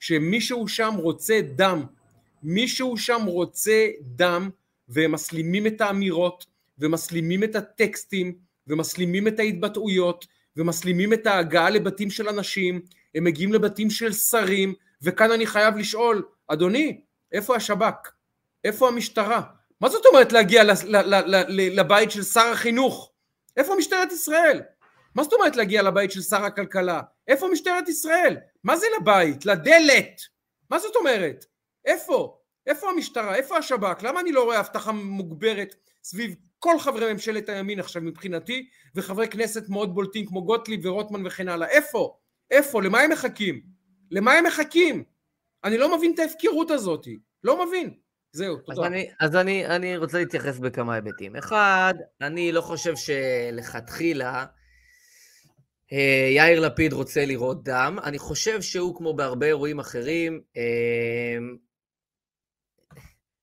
שמישהו שם רוצה דם, מישהו שם רוצה דם, והם מסלימים את האמירות, ומסלימים את הטקסטים, ומסלימים את ההתבטאויות, ומסלימים את ההגעה לבתים של אנשים, הם מגיעים לבתים של שרים, וכאן אני חייב לשאול, אדוני, איפה השב"כ? איפה המשטרה? מה זאת אומרת להגיע לבית של שר החינוך? איפה משטרת ישראל? מה זאת אומרת להגיע לבית של שר הכלכלה? איפה משטרת ישראל? מה זה לבית? לדלת! מה זאת אומרת? איפה? איפה המשטרה? איפה השב"כ? למה אני לא רואה אבטחה מוגברת סביב כל חברי ממשלת הימין עכשיו מבחינתי, וחברי כנסת מאוד בולטים כמו גוטליב ורוטמן וכן הלאה? איפה? איפה? למה הם מחכים? למה הם מחכים? אני לא מבין את ההפקרות הזאת. לא מבין. זהו, אז תודה. אני, אז אני, אני רוצה להתייחס בכמה היבטים. אחד, אני לא חושב שלכתחילה אה, יאיר לפיד רוצה לראות דם. אני חושב שהוא, כמו בהרבה אירועים אחרים, אה,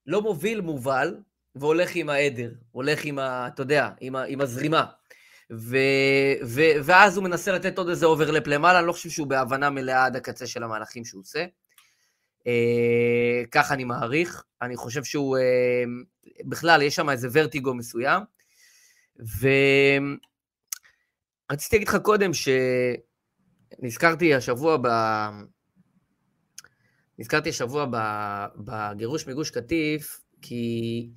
לא מוביל מובל, והולך עם העדר, הולך עם ה... אתה יודע, עם, ה, עם הזרימה. ו, ו, ואז הוא מנסה לתת עוד איזה overlap למעלה, אני לא חושב שהוא בהבנה מלאה עד הקצה של המהלכים שהוא עושה. אה, כך אני מעריך. אני חושב שהוא... אה, בכלל, יש שם איזה ורטיגו מסוים. ורציתי להגיד לך קודם שנזכרתי השבוע ב... נזכרתי השבוע. בגירוש מגוש קטיף, כי...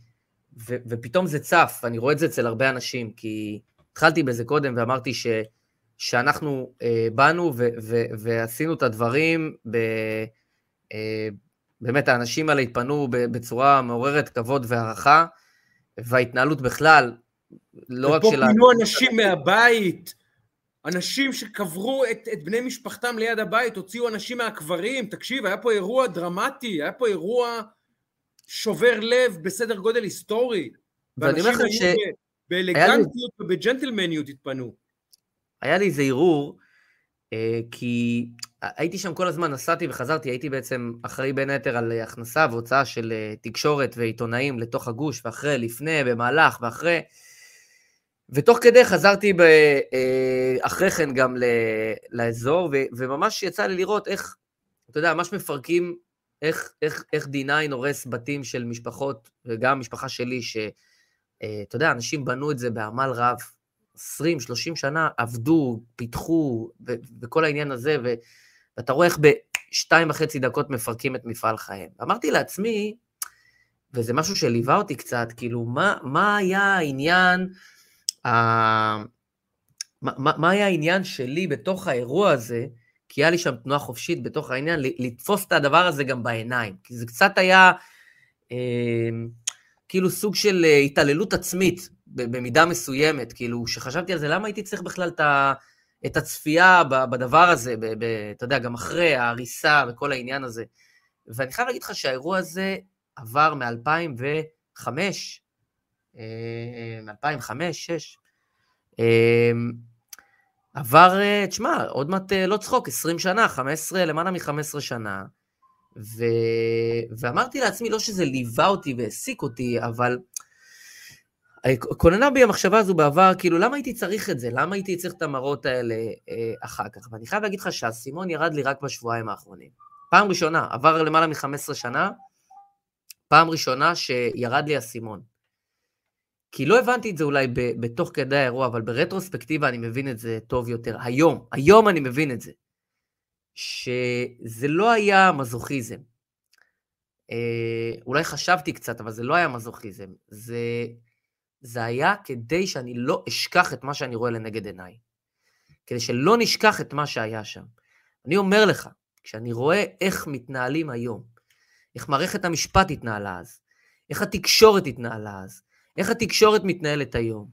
ו... ופתאום זה צף, ואני רואה את זה אצל הרבה אנשים, כי התחלתי בזה קודם ואמרתי ש... שאנחנו אה, באנו ו... ו... ועשינו את הדברים ב... אה, באמת, האנשים האלה התפנו בצורה מעוררת כבוד והערכה, וההתנהלות בכלל, לא רק של... ופה פינו אנשים מהבית, אנשים שקברו את, את בני משפחתם ליד הבית, הוציאו אנשים מהקברים, תקשיב, היה פה אירוע דרמטי, היה פה אירוע שובר לב בסדר גודל היסטורי. ואני אומר לכם ש... באלגנטיות לי... ובג'נטלמניות התפנו. היה לי איזה ערעור, אה, כי הייתי שם כל הזמן, נסעתי וחזרתי, הייתי בעצם אחראי בין היתר על הכנסה והוצאה של אה, תקשורת ועיתונאים לתוך הגוש, ואחרי, לפני, במהלך ואחרי. ותוך כדי חזרתי ב, אה, אחרי כן גם ל, לאזור, ו, וממש יצא לי לראות איך, אתה יודע, ממש מפרקים, איך, איך, איך D9 הורס בתים של משפחות, וגם משפחה שלי, שאתה אה, יודע, אנשים בנו את זה בעמל רב, 20-30 שנה, עבדו, פיתחו, וכל העניין הזה, ו, ואתה רואה איך בשתיים וחצי דקות מפרקים את מפעל חייהם. אמרתי לעצמי, וזה משהו שליווה אותי קצת, כאילו, מה, מה היה העניין, מה, מה היה העניין שלי בתוך האירוע הזה, כי היה לי שם תנועה חופשית בתוך העניין, לתפוס את הדבר הזה גם בעיניים. כי זה קצת היה אה, כאילו סוג של אה, התעללות עצמית, במידה מסוימת, כאילו, כשחשבתי על זה, למה הייתי צריך בכלל את, הצפייה בדבר הזה, ב, ב, אתה יודע, גם אחרי ההריסה וכל העניין הזה. ואני חייב להגיד לך שהאירוע הזה עבר מ-2005, מ-2005-2006, אה, עבר, אה, תשמע, עוד מעט אה, לא צחוק, 20 שנה, 15, למעלה מ-15 שנה, ו... ואמרתי לעצמי, לא שזה ליווה אותי והעסיק אותי, אבל כוננה בי המחשבה הזו בעבר, כאילו, למה הייתי צריך את זה? למה הייתי צריך את המראות האלה אה, אחר כך? ואני חייב להגיד לך שהאסימון ירד לי רק בשבועיים האחרונים. פעם ראשונה, עבר למעלה מ-15 שנה, פעם ראשונה שירד לי האסימון. כי לא הבנתי את זה אולי בתוך כדי האירוע, אבל ברטרוספקטיבה אני מבין את זה טוב יותר. היום, היום אני מבין את זה. שזה לא היה מזוכיזם. אה, אולי חשבתי קצת, אבל זה לא היה מזוכיזם. זה, זה היה כדי שאני לא אשכח את מה שאני רואה לנגד עיניי. כדי שלא נשכח את מה שהיה שם. אני אומר לך, כשאני רואה איך מתנהלים היום, איך מערכת המשפט התנהלה אז, איך התקשורת התנהלה אז, איך התקשורת מתנהלת היום,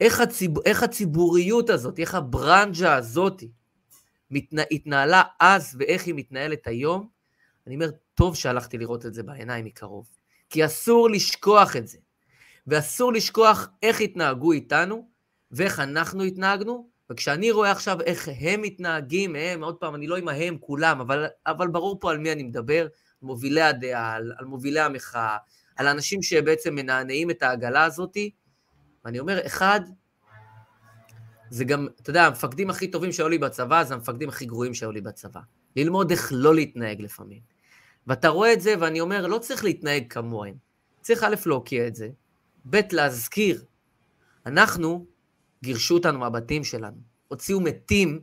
איך, הציב... איך הציבוריות הזאת, איך הברנז'ה הזאת מתנה... התנהלה אז ואיך היא מתנהלת היום, אני אומר, טוב שהלכתי לראות את זה בעיניים מקרוב. כי אסור לשכוח את זה. ואסור לשכוח איך התנהגו איתנו, ואיך אנחנו התנהגנו, וכשאני רואה עכשיו איך הם מתנהגים, הם, עוד פעם, אני לא עם ההם כולם, אבל, אבל ברור פה על מי אני מדבר, מובילי הדעה, על, על מובילי המחאה, על אנשים שבעצם מנענעים את העגלה הזאתי, ואני אומר, אחד, זה גם, אתה יודע, המפקדים הכי טובים שהיו לי בצבא, זה המפקדים הכי גרועים שהיו לי בצבא. ללמוד איך לא להתנהג לפעמים. ואתה רואה את זה, ואני אומר, לא צריך להתנהג כמוהם. צריך א', להוקיע את זה, ב', להזכיר. אנחנו, גירשו אותנו מהבתים שלנו. הוציאו מתים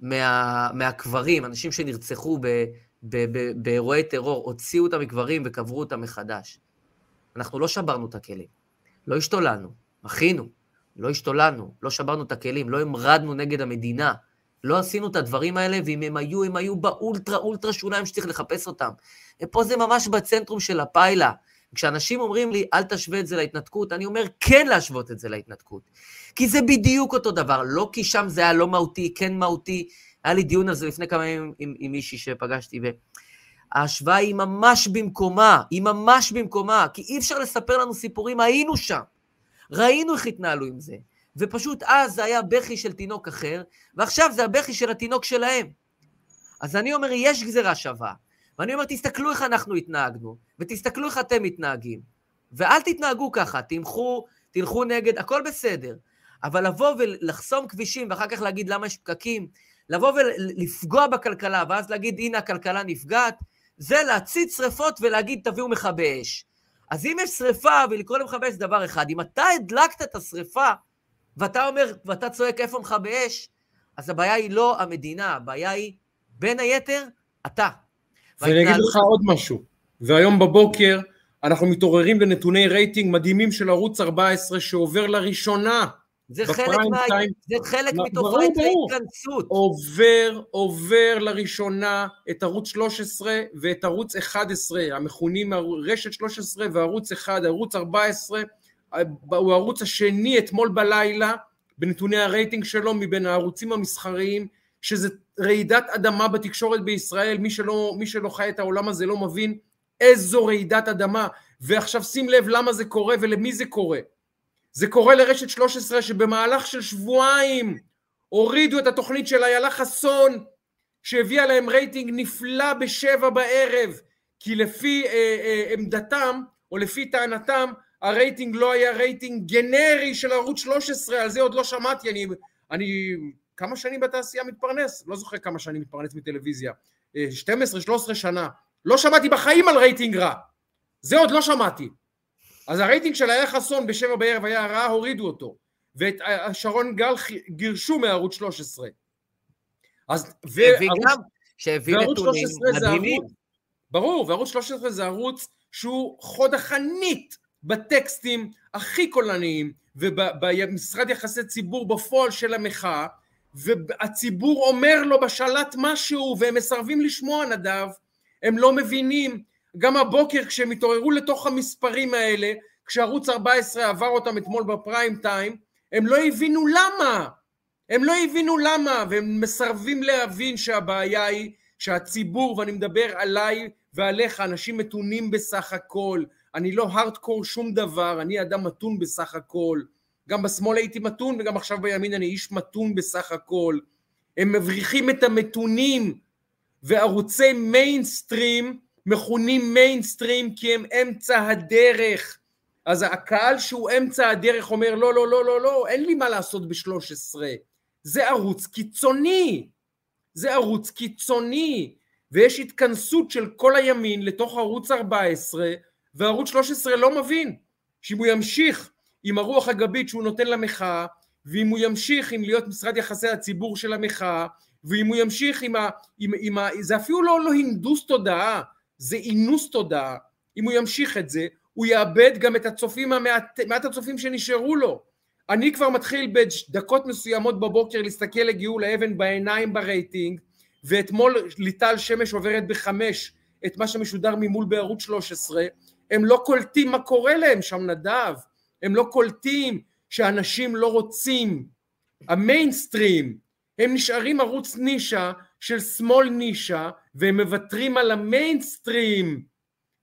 מה, מהקברים, אנשים שנרצחו באירועי טרור, הוציאו אותם מקברים וקברו אותם מחדש. אנחנו לא שברנו את הכלים, לא השתוללנו, מחינו, לא השתוללנו, לא שברנו את הכלים, לא המרדנו נגד המדינה, לא עשינו את הדברים האלה, ואם הם היו, הם היו באולטרה אולטרה שוליים שצריך לחפש אותם. ופה זה ממש בצנטרום של הפיילה. כשאנשים אומרים לי, אל תשווה את זה להתנתקות, אני אומר, כן להשוות את זה להתנתקות. כי זה בדיוק אותו דבר, לא כי שם זה היה לא מהותי, כן מהותי. היה לי דיון על זה לפני כמה ימים עם, עם מישהי שפגשתי, וההשוואה היא ממש במקומה, היא ממש במקומה, כי אי אפשר לספר לנו סיפורים, היינו שם. ראינו איך התנהלו עם זה. ופשוט אז זה היה בכי של תינוק אחר, ועכשיו זה הבכי של התינוק שלהם. אז אני אומר, יש גזירה שווה. ואני אומר, תסתכלו איך אנחנו התנהגנו, ותסתכלו איך אתם מתנהגים. ואל תתנהגו ככה, תלכו, תלכו נגד, הכל בסדר. אבל לבוא ולחסום כבישים, ואחר כך להגיד למה יש פקקים, לבוא ולפגוע בכלכלה, ואז להגיד, הנה הכלכלה נפגעת, זה להצית שריפות ולהגיד, תביאו מכבי אש. אז אם יש שריפה, ולקרוא למכבי אש זה דבר אחד. אם אתה הדלקת את השריפה, ואתה אומר, ואתה צועק איפה מכבי אש, אז הבעיה היא לא המדינה, הבעיה היא, בין היתר, אתה. ואני אגיד לך עוד משהו, והיום בבוקר אנחנו מתעוררים לנתוני רייטינג מדהימים של ערוץ 14 שעובר לראשונה, זה חלק, מה... טיים. זה חלק מתופעת. ההתכנסות. עובר, עובר לראשונה את ערוץ 13 ואת ערוץ 11, המכונים רשת 13 וערוץ 1, ערוץ 14, הוא הערוץ השני אתמול בלילה, בנתוני הרייטינג שלו מבין הערוצים המסחריים, שזה רעידת אדמה בתקשורת בישראל, מי שלא, מי שלא חי את העולם הזה לא מבין איזו רעידת אדמה. ועכשיו שים לב למה זה קורה ולמי זה קורה. זה קורה לרשת 13 שבמהלך של שבועיים הורידו את התוכנית של איילה חסון שהביאה להם רייטינג נפלא בשבע בערב כי לפי אה, אה, עמדתם או לפי טענתם הרייטינג לא היה רייטינג גנרי של ערוץ 13 על זה עוד לא שמעתי אני, אני כמה שנים בתעשייה מתפרנס? לא זוכר כמה שנים מתפרנס מטלוויזיה. 12-13 שנה. לא שמעתי בחיים על רייטינג רע. זה עוד לא שמעתי אז הרייטינג של היה חסון בשבע בערב היה רע, הורידו אותו. ואת שרון גל גירשו מערוץ 13. אז שהביא גם, שהביא נתונים 13 זה מדהימים. ברור, וערוץ 13 זה ערוץ שהוא חוד החנית בטקסטים הכי קולניים ובמשרד יחסי ציבור בפועל של המחאה והציבור אומר לו בשלט משהו והם מסרבים לשמוע נדב, הם לא מבינים גם הבוקר כשהם התעוררו לתוך המספרים האלה, כשערוץ 14 עבר אותם אתמול בפריים טיים, הם לא הבינו למה. הם לא הבינו למה, והם מסרבים להבין שהבעיה היא שהציבור, ואני מדבר עליי ועליך, אנשים מתונים בסך הכל. אני לא הארדקור שום דבר, אני אדם מתון בסך הכל. גם בשמאל הייתי מתון, וגם עכשיו בימין אני איש מתון בסך הכל. הם מבריחים את המתונים, וערוצי מיינסטרים מכונים מיינסטרים כי הם אמצע הדרך. אז הקהל שהוא אמצע הדרך אומר לא, לא, לא, לא, לא, אין לי מה לעשות ב-13. זה ערוץ קיצוני. זה ערוץ קיצוני. ויש התכנסות של כל הימין לתוך ערוץ 14, וערוץ 13 לא מבין שאם הוא ימשיך עם הרוח הגבית שהוא נותן למחאה, ואם הוא ימשיך עם להיות משרד יחסי הציבור של המחאה, ואם הוא ימשיך עם ה... עם, עם ה זה אפילו לא, לא הנדוס תודעה, זה אינוס תודעה, אם הוא ימשיך את זה, הוא יאבד גם את הצופים, המעט, מעט הצופים שנשארו לו. אני כבר מתחיל בדקות מסוימות בבוקר להסתכל לגאול האבן בעיניים ברייטינג, ואתמול ליטל שמש עוברת בחמש את מה שמשודר ממול בערוץ 13, הם לא קולטים מה קורה להם שם נדב, הם לא קולטים שאנשים לא רוצים. המיינסטרים, הם נשארים ערוץ נישה של שמאל נישה והם מוותרים על המיינסטרים.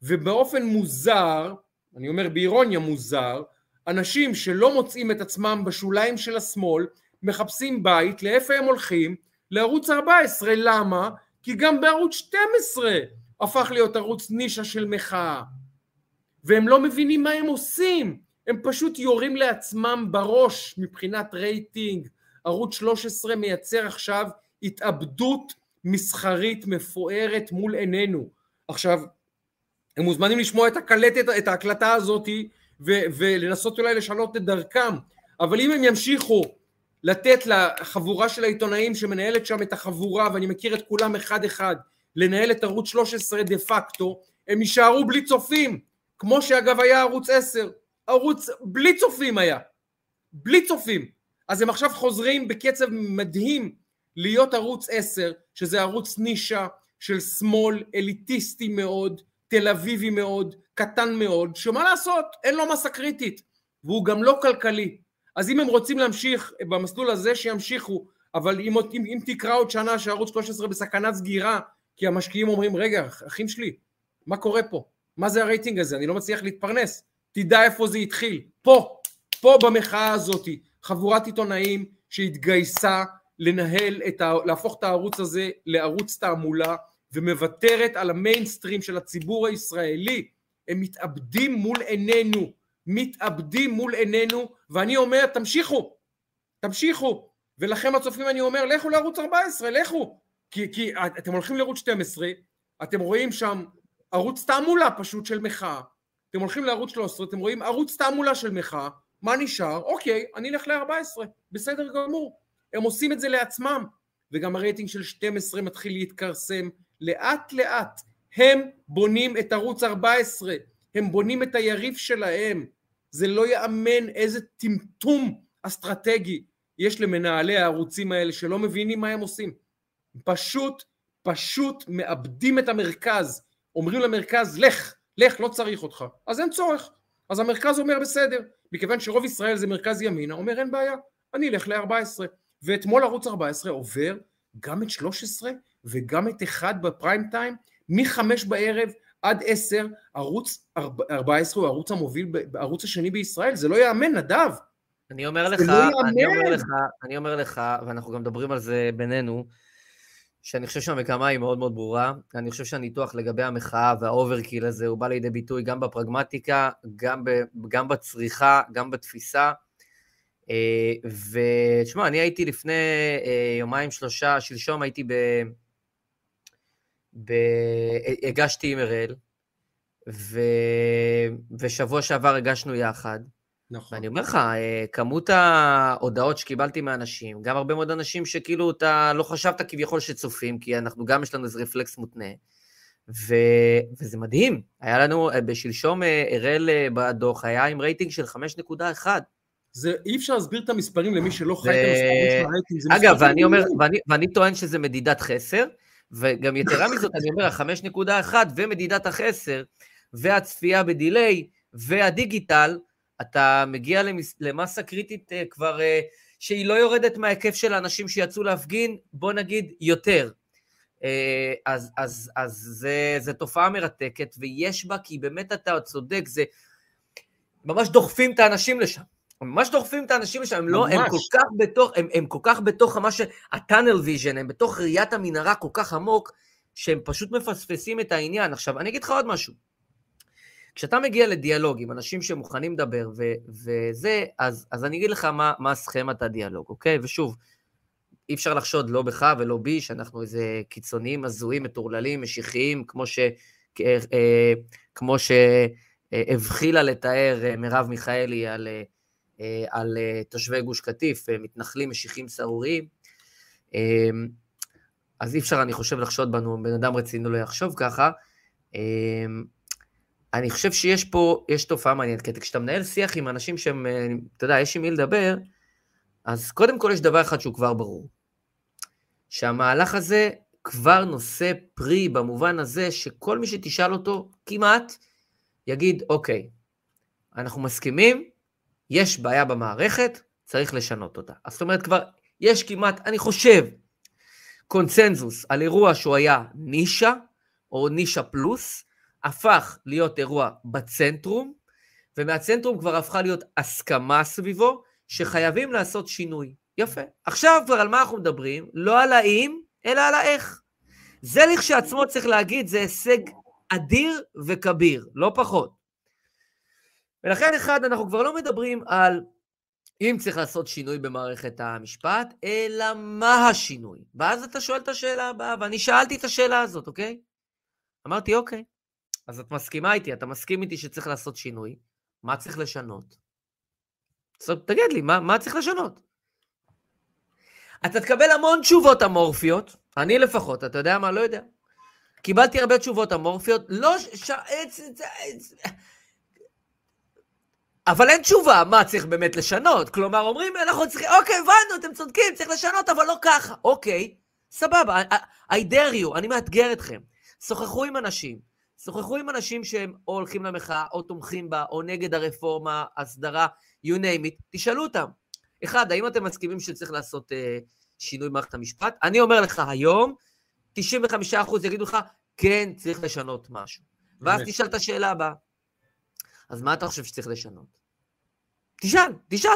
ובאופן מוזר, אני אומר באירוניה מוזר, אנשים שלא מוצאים את עצמם בשוליים של השמאל מחפשים בית, לאיפה הם הולכים? לערוץ 14, למה? כי גם בערוץ 12 הפך להיות ערוץ נישה של מחאה. והם לא מבינים מה הם עושים, הם פשוט יורים לעצמם בראש מבחינת רייטינג, ערוץ 13 מייצר עכשיו התאבדות מסחרית מפוארת מול עינינו. עכשיו, הם מוזמנים לשמוע את הקלטת, את ההקלטה הזאת ו- ולנסות אולי לשנות את דרכם, אבל אם הם ימשיכו לתת לחבורה של העיתונאים שמנהלת שם את החבורה, ואני מכיר את כולם אחד אחד, לנהל את ערוץ 13 דה פקטו, הם יישארו בלי צופים, כמו שאגב היה ערוץ 10, ערוץ בלי צופים היה, בלי צופים. אז הם עכשיו חוזרים בקצב מדהים להיות ערוץ 10, שזה ערוץ נישה של שמאל אליטיסטי מאוד, תל אביבי מאוד, קטן מאוד, שמה לעשות, אין לו מסה קריטית, והוא גם לא כלכלי. אז אם הם רוצים להמשיך במסלול הזה, שימשיכו, אבל אם, אם, אם תקרא עוד שנה שערוץ 13 בסכנת סגירה, כי המשקיעים אומרים, רגע, אחים שלי, מה קורה פה? מה זה הרייטינג הזה? אני לא מצליח להתפרנס. תדע איפה זה התחיל. פה, פה במחאה הזאת, חבורת עיתונאים שהתגייסה לנהל, את ה... להפוך את הערוץ הזה לערוץ תעמולה ומוותרת על המיינסטרים של הציבור הישראלי. הם מתאבדים מול עינינו, מתאבדים מול עינינו, ואני אומר, תמשיכו, תמשיכו. ולכם הצופים אני אומר, לכו לערוץ 14, לכו. כי, כי אתם הולכים לערוץ 12, אתם רואים שם ערוץ תעמולה פשוט של מחאה. אתם הולכים לערוץ 13, אתם רואים ערוץ תעמולה של מחאה, מה נשאר? אוקיי, אני אלך ל-14, בסדר גמור. הם עושים את זה לעצמם, וגם הרייטינג של 12 מתחיל להתכרסם לאט לאט. הם בונים את ערוץ 14, הם בונים את היריב שלהם. זה לא יאמן איזה טמטום אסטרטגי יש למנהלי הערוצים האלה שלא מבינים מה הם עושים. פשוט, פשוט מאבדים את המרכז. אומרים למרכז, לך, לך, לא צריך אותך. אז אין צורך. אז המרכז אומר, בסדר. מכיוון שרוב ישראל זה מרכז ימינה, אומר, אין בעיה, אני אלך ל-14. ואתמול ערוץ 14 עובר גם את 13 וגם את 1 בפריים טיים, מ-5 בערב עד 10, ערוץ 14 הוא הערוץ המוביל, הערוץ השני בישראל, זה לא ייאמן, נדב. אני אומר לך, לא אני אומר לך, אני אומר לך, ואנחנו גם מדברים על זה בינינו, שאני חושב שהמגמה היא מאוד מאוד ברורה. אני חושב שהניתוח לגבי המחאה וה overkill הזה, הוא בא לידי ביטוי גם בפרגמטיקה, גם, ב, גם בצריכה, גם בתפיסה. אה, ותשמע, אני הייתי לפני אה, יומיים, שלושה, שלשום הייתי ב... ב... הגשתי עם אראל, ו... ושבוע שעבר הגשנו יחד. נכון. ואני אומר לך, אה, כמות ההודעות שקיבלתי מאנשים, גם הרבה מאוד אנשים שכאילו אתה לא חשבת כביכול שצופים, כי אנחנו גם יש לנו איזה רפלקס מותנה. ו... וזה מדהים, היה לנו, בשלשום אראל בדוח היה עם רייטינג של 5.1. זה, אי אפשר להסביר את המספרים למי שלא חי את המספרים של הרייטינג. אגב, ואני אומר, ואני, ואני טוען שזה מדידת חסר, וגם יתרה מזאת, אני אומר, ה-5.1 ומדידת החסר, והצפייה בדיליי, והדיגיטל, אתה מגיע למס, למסה קריטית uh, כבר, uh, שהיא לא יורדת מההיקף של האנשים שיצאו להפגין, בוא נגיד יותר. Uh, אז, אז, אז זה, זה תופעה מרתקת, ויש בה, כי באמת אתה צודק, זה ממש דוחפים את האנשים לשם. ממש דוחפים את האנשים לשם, הם לא, הם כל כך בתוך, הם, הם כל כך בתוך מה ש... ה tunnel vision, הם בתוך ראיית המנהרה כל כך עמוק, שהם פשוט מפספסים את העניין. עכשיו, אני אגיד לך עוד משהו. כשאתה מגיע לדיאלוג עם אנשים שמוכנים לדבר ו- וזה, אז, אז אני אגיד לך מה, מה סכמת הדיאלוג, אוקיי? ושוב, אי אפשר לחשוד לא בך ולא בי, שאנחנו איזה קיצוניים, הזויים, מטורללים, משיחיים, כמו ש... אה, אה, כמו שהבחילה לתאר אה, מרב מיכאלי על... אה, על אה, תושבי גוש קטיף, אה, מתנחלים משיחים סהרוריים. אז אי אפשר, אני חושב, לחשוד בנו, בן אדם רציני לא יחשוב ככה. אני חושב שיש פה, יש תופעה מעניינת, כי כשאתה מנהל שיח עם אנשים שהם, אתה יודע, יש עם מי לדבר, אז קודם כל יש דבר אחד שהוא כבר ברור. שהמהלך הזה כבר נושא פרי במובן הזה שכל מי שתשאל אותו, כמעט, יגיד, אוקיי, אנחנו מסכימים, יש בעיה במערכת, צריך לשנות אותה. אז זאת אומרת, כבר יש כמעט, אני חושב, קונצנזוס על אירוע שהוא היה נישה, או נישה פלוס, הפך להיות אירוע בצנטרום, ומהצנטרום כבר הפכה להיות הסכמה סביבו, שחייבים לעשות שינוי. יפה. עכשיו כבר על מה אנחנו מדברים? לא על האם, אלא על האיך. זה לכשעצמו צריך להגיד, זה הישג אדיר וכביר, לא פחות. ולכן, אחד, אנחנו כבר לא מדברים על אם צריך לעשות שינוי במערכת המשפט, אלא מה השינוי. ואז אתה שואל את השאלה הבאה, ואני שאלתי את השאלה הזאת, אוקיי? אמרתי, אוקיי, אז את מסכימה איתי, אתה מסכים איתי שצריך לעשות שינוי, מה צריך לשנות? אז תגיד לי, מה, מה צריך לשנות? אתה תקבל המון תשובות אמורפיות, אני לפחות, אתה יודע מה? לא יודע. קיבלתי הרבה תשובות אמורפיות, לא... ש... אבל אין תשובה מה צריך באמת לשנות. כלומר, אומרים, אנחנו צריכים, אוקיי, הבנו, אתם צודקים, צריך לשנות, אבל לא ככה. אוקיי, סבבה, I dare you, אני מאתגר אתכם. שוחחו עם אנשים, שוחחו עם אנשים שהם או הולכים למחאה, או תומכים בה, או נגד הרפורמה, הסדרה, you name it, תשאלו אותם. אחד, האם אתם מסכימים שצריך לעשות אה, שינוי במערכת המשפט? אני אומר לך היום, 95% יגידו לך, כן, צריך לשנות משהו. ואז תשאל את השאלה הבאה. אז מה אתה חושב שצריך לשנות? תשאל, תשאל,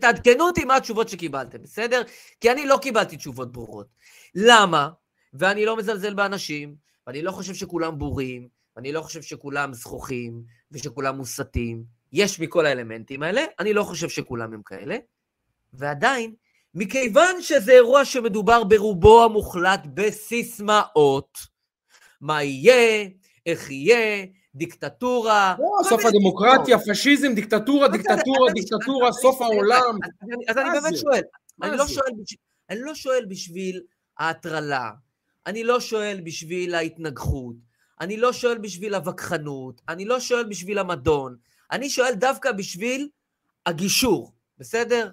תעדכנו אותי מה התשובות שקיבלתם, בסדר? כי אני לא קיבלתי תשובות ברורות. למה? ואני לא מזלזל באנשים, ואני לא חושב שכולם בורים, ואני לא חושב שכולם זכוכים, ושכולם מוסתים. יש מכל האלמנטים האלה, אני לא חושב שכולם הם כאלה. ועדיין, מכיוון שזה אירוע שמדובר ברובו המוחלט בסיסמאות, מה יהיה, איך יהיה, דיקטטורה. לא, סוף הדמוקרטיה, פשיזם, דיקטטורה, דיקטטורה, דיקטטורה, סוף העולם. אז אני באמת שואל, אני לא שואל בשביל ההטרלה, אני לא שואל בשביל ההתנגחות, אני לא שואל בשביל הווכחנות, אני לא שואל בשביל המדון, אני שואל דווקא בשביל הגישור. בסדר?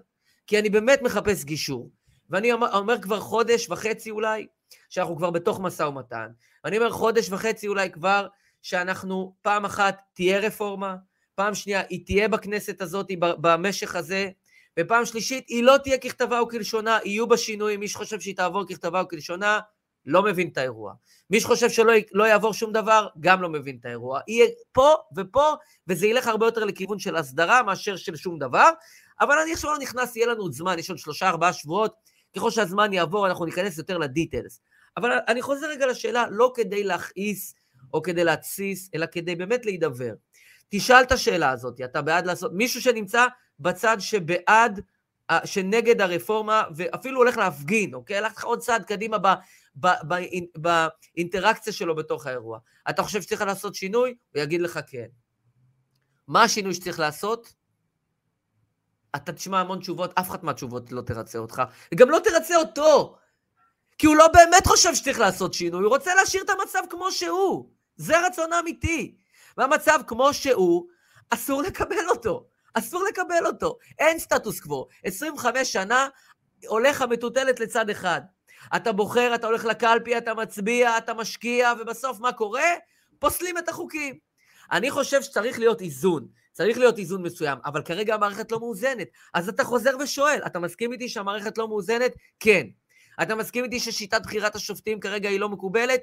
כי אני באמת מחפש גישור. ואני אומר, אומר כבר חודש וחצי אולי, שאנחנו כבר בתוך משא ומתן. ואני אומר חודש וחצי אולי כבר, שאנחנו, פעם אחת תהיה רפורמה, פעם שנייה היא תהיה בכנסת הזאת, במשך הזה, ופעם שלישית היא לא תהיה ככתבה וכלשונה, יהיו בה שינויים, מי שחושב שהיא תעבור ככתבה וכלשונה, לא מבין את האירוע. מי שחושב שלא לא יעבור שום דבר, גם לא מבין את האירוע. יהיה פה ופה, וזה ילך הרבה יותר לכיוון של הסדרה מאשר של שום דבר, אבל אני עכשיו לא נכנס, יהיה לנו עוד זמן, יש עוד שלושה, ארבעה שבועות, ככל שהזמן יעבור אנחנו ניכנס יותר לדיטלס. אבל אני חוזר רגע לשאלה, לא כדי להכעיס או כדי להתסיס, אלא כדי באמת להידבר. תשאל את השאלה הזאת, אתה בעד לעשות, מישהו שנמצא בצד שבעד, שנגד הרפורמה, ואפילו הולך להפגין, אוקיי? הלך לך עוד צעד קדימה ב, ב, ב, באינטראקציה שלו בתוך האירוע. אתה חושב שצריך לעשות שינוי? הוא יגיד לך כן. מה השינוי שצריך לעשות? אתה תשמע המון תשובות, אף אחת מהתשובות לא תרצה אותך, וגם לא תרצה אותו, כי הוא לא באמת חושב שצריך לעשות שינוי, הוא רוצה להשאיר את המצב כמו שהוא. זה הרצון האמיתי. והמצב כמו שהוא, אסור לקבל אותו. אסור לקבל אותו. אין סטטוס קוו. 25 שנה הולך המטוטלת לצד אחד. אתה בוחר, אתה הולך לקלפי, אתה מצביע, אתה משקיע, ובסוף מה קורה? פוסלים את החוקים. אני חושב שצריך להיות איזון. צריך להיות איזון מסוים, אבל כרגע המערכת לא מאוזנת. אז אתה חוזר ושואל, אתה מסכים איתי שהמערכת לא מאוזנת? כן. אתה מסכים איתי ששיטת בחירת השופטים כרגע היא לא מקובלת?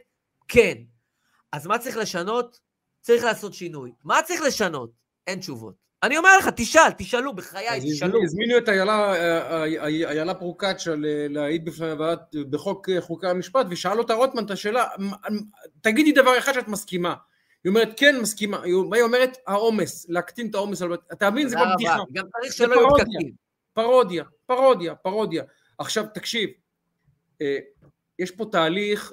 כן. אז מה צריך לשנות? צריך לעשות שינוי. מה צריך לשנות? אין תשובות. אני אומר לך, תשאל, תשאלו, בחיי, תשאלו. הזמינו את איילה איילה פרוקצ'ה להעיד בפני הוועד בחוק חוקי המשפט, ושאל אותה רוטמן את השאלה, תגידי דבר אחד שאת מסכימה. היא אומרת, כן, מסכימה. היא אומרת, העומס, להקטין את העומס. אתה מבין, זה בבדיחה. גם צריך שלא יהיו פקקים. פרודיה, פרודיה, פרודיה. עכשיו, תקשיב, אה, יש פה תהליך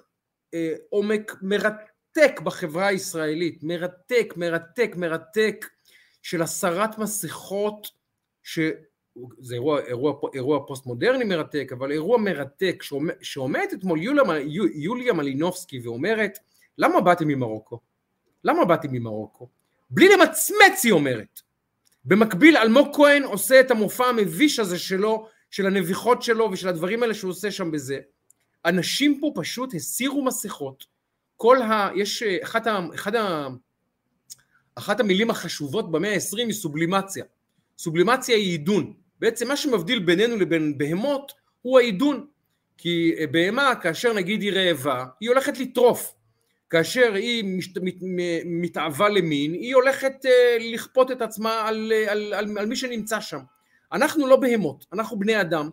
אה, עומק מרתק בחברה הישראלית, מרתק, מרתק, מרתק, של הסרת מסכות, שזה אירוע, אירוע, אירוע פוסט-מודרני מרתק, אבל אירוע מרתק, שעומדת אתמול יוליה, יוליה מלינובסקי ואומרת, למה באתם ממרוקו? למה באתי ממרוקו? בלי למצמץ היא אומרת. במקביל אלמוג כהן עושה את המופע המביש הזה שלו, של הנביחות שלו ושל הדברים האלה שהוא עושה שם בזה. אנשים פה פשוט הסירו מסכות. כל ה... יש אה, אחת, ה... אחת, ה... אחת המילים החשובות במאה ה-20 היא סובלימציה. סובלימציה היא עידון. בעצם מה שמבדיל בינינו לבין בהמות הוא העידון. כי אה, בהמה, כאשר נגיד היא רעבה, היא הולכת לטרוף. כאשר היא מת, מת, מתאווה למין, היא הולכת אה, לכפות את עצמה על, על, על, על מי שנמצא שם. אנחנו לא בהמות, אנחנו בני אדם,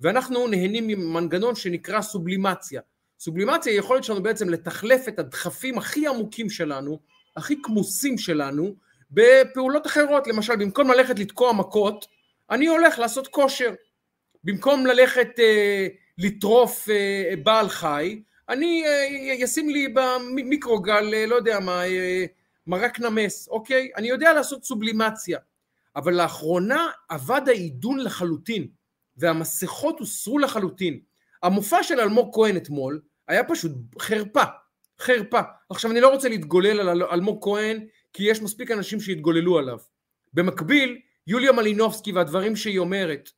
ואנחנו נהנים ממנגנון שנקרא סובלימציה. סובלימציה היא יכולת שלנו בעצם לתחלף את הדחפים הכי עמוקים שלנו, הכי כמוסים שלנו, בפעולות אחרות. למשל, במקום ללכת לתקוע מכות, אני הולך לעשות כושר. במקום ללכת אה, לטרוף אה, בעל חי, אני אשים אה, לי במיקרוגל, אה, לא יודע מה, אה, מרק נמס, אוקיי? אני יודע לעשות סובלימציה. אבל לאחרונה אבד העידון לחלוטין, והמסכות הוסרו לחלוטין. המופע של אלמוג כהן אתמול היה פשוט חרפה, חרפה. עכשיו אני לא רוצה להתגולל על אלמוג כהן, כי יש מספיק אנשים שהתגוללו עליו. במקביל, יוליה מלינובסקי והדברים שהיא אומרת,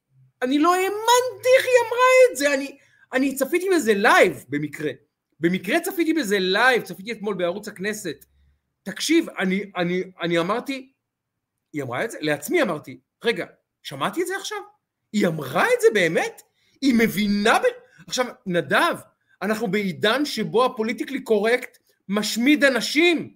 אני לא האמנתי איך היא אמרה את זה, אני... אני צפיתי בזה live במקרה. במקרה צפיתי בזה live, צפיתי אתמול בערוץ הכנסת. תקשיב, אני, אני, אני אמרתי, היא אמרה את זה? לעצמי אמרתי, רגע, שמעתי את זה עכשיו? היא אמרה את זה באמת? היא מבינה ב... עכשיו, נדב, אנחנו בעידן שבו ה politically correct משמיד אנשים.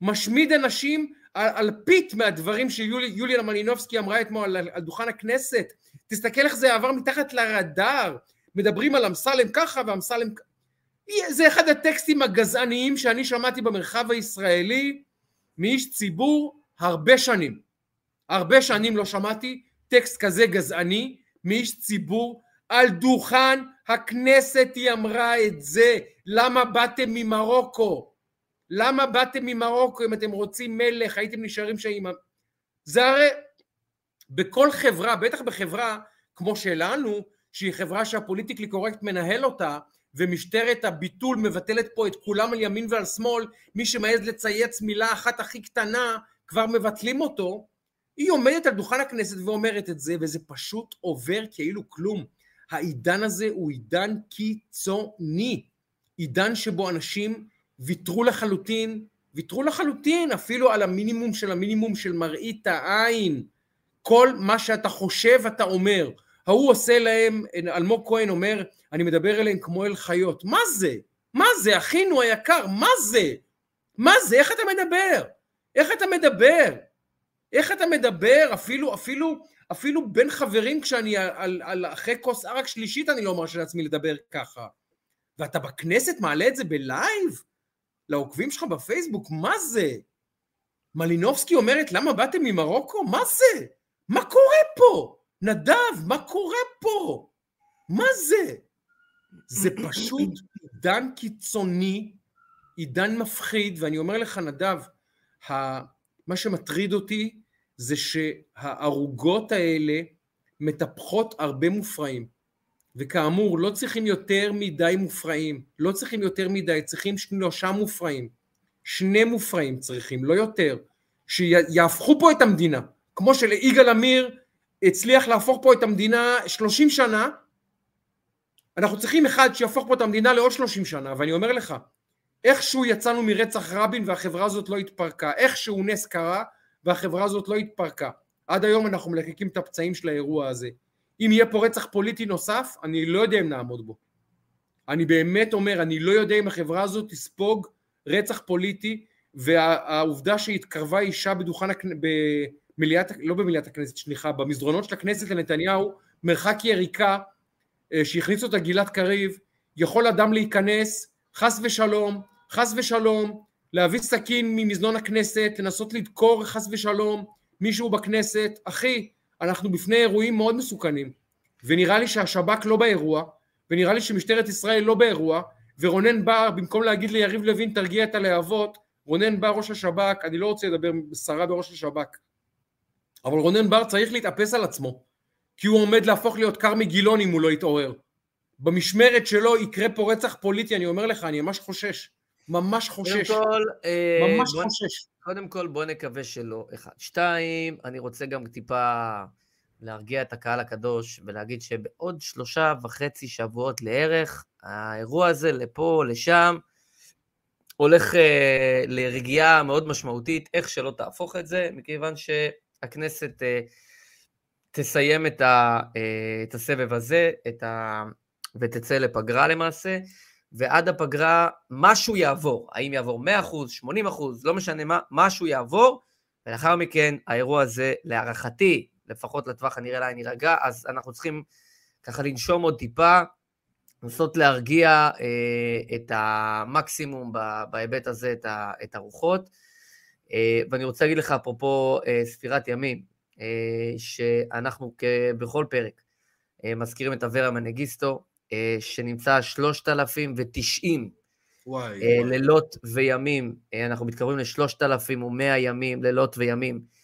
משמיד אנשים על, על פית מהדברים שיוליה מלינובסקי אמרה אתמול על, על דוכן הכנסת. תסתכל איך זה עבר מתחת לרדאר. מדברים על אמסלם ככה ואמסלם... זה אחד הטקסטים הגזעניים שאני שמעתי במרחב הישראלי מאיש ציבור הרבה שנים. הרבה שנים לא שמעתי טקסט כזה גזעני מאיש ציבור על דוכן הכנסת היא אמרה את זה. למה באתם ממרוקו? למה באתם ממרוקו? אם אתם רוצים מלך הייתם נשארים שם זה הרי בכל חברה בטח בחברה כמו שלנו שהיא חברה שהפוליטיקלי קורקט מנהל אותה, ומשטרת הביטול מבטלת פה את כולם על ימין ועל שמאל, מי שמעז לצייץ מילה אחת הכי קטנה, כבר מבטלים אותו. היא עומדת על דוכן הכנסת ואומרת את זה, וזה פשוט עובר כאילו כלום. העידן הזה הוא עידן קיצוני. עידן שבו אנשים ויתרו לחלוטין, ויתרו לחלוטין אפילו על המינימום של המינימום של מראית העין. כל מה שאתה חושב אתה אומר. ההוא עושה להם, אלמוג כהן אומר, אני מדבר אליהם כמו אל חיות. מה זה? מה זה, אחינו היקר? מה זה? מה זה? איך אתה מדבר? איך אתה מדבר? איך אתה מדבר? אפילו, אפילו, אפילו בין חברים כשאני על, על, אחרי כוס ערק שלישית אני לא מרשה לעצמי לדבר ככה. ואתה בכנסת מעלה את זה בלייב? לעוקבים שלך בפייסבוק? מה זה? מלינובסקי אומרת, למה באתם ממרוקו? מה זה? מה קורה פה? נדב, מה קורה פה? מה זה? זה פשוט עידן קיצוני, עידן מפחיד, ואני אומר לך, נדב, מה שמטריד אותי זה שהערוגות האלה מטפחות הרבה מופרעים. וכאמור, לא צריכים יותר מדי מופרעים, לא צריכים יותר מדי, צריכים שלושה מופרעים. שני מופרעים צריכים, לא יותר, שיהפכו פה את המדינה. כמו שליגאל עמיר הצליח להפוך פה את המדינה 30 שנה, אנחנו צריכים אחד שיהפוך פה את המדינה לעוד 30 שנה, ואני אומר לך, איכשהו יצאנו מרצח רבין והחברה הזאת לא התפרקה, איכשהו נס קרה והחברה הזאת לא התפרקה. עד היום אנחנו מלקקים את הפצעים של האירוע הזה. אם יהיה פה רצח פוליטי נוסף, אני לא יודע אם נעמוד בו. אני באמת אומר, אני לא יודע אם החברה הזאת תספוג רצח פוליטי, והעובדה שהתקרבה אישה בדוכן, במליאת, לא במליאת הכנסת, סליחה, במסדרונות של הכנסת לנתניהו, מרחק יריקה, אה, שהכניס אותה גלעד קריב, יכול אדם להיכנס, חס ושלום, חס ושלום, להביא סכין ממזנון הכנסת, לנסות לדקור חס ושלום מישהו בכנסת, אחי, אנחנו בפני אירועים מאוד מסוכנים, ונראה לי שהשב"כ לא באירוע, ונראה לי שמשטרת ישראל לא באירוע, ורונן בר, במקום להגיד ליריב לוין תרגיע את הלהבות, רונן בר ראש השב"כ, אני לא רוצה לדבר סרה בראש השב"כ, אבל רונן בר צריך להתאפס על עצמו, כי הוא עומד להפוך להיות כרמי גילון אם הוא לא יתעורר. במשמרת שלו יקרה פה רצח פוליטי, אני אומר לך, אני ממש חושש. ממש חושש. קודם כל, ממש בוא, חושש. קודם כל בוא נקווה שלא, אחד. שתיים, אני רוצה גם טיפה להרגיע את הקהל הקדוש ולהגיד שבעוד שלושה וחצי שבועות לערך, האירוע הזה לפה, לשם, הולך אה, לרגיעה מאוד משמעותית, איך שלא תהפוך את זה, מכיוון שהכנסת אה, תסיים את, ה, אה, את הסבב הזה את ה, ותצא לפגרה למעשה. ועד הפגרה משהו יעבור, האם יעבור 100%, 80%, לא משנה מה, משהו יעבור, ולאחר מכן האירוע הזה, להערכתי, לפחות לטווח הנראה לעין יירגע, אז אנחנו צריכים ככה לנשום עוד טיפה, לנסות להרגיע אה, את המקסימום בהיבט הזה, את, ה, את הרוחות. אה, ואני רוצה להגיד לך, אפרופו אה, ספירת ימים, אה, שאנחנו בכל פרק אה, מזכירים את אברה מנגיסטו, אה, שנמצא 3,090 וואי, אה, לילות וימים, אה, אנחנו מתקרבים ל-3,100 ימים, לילות וימים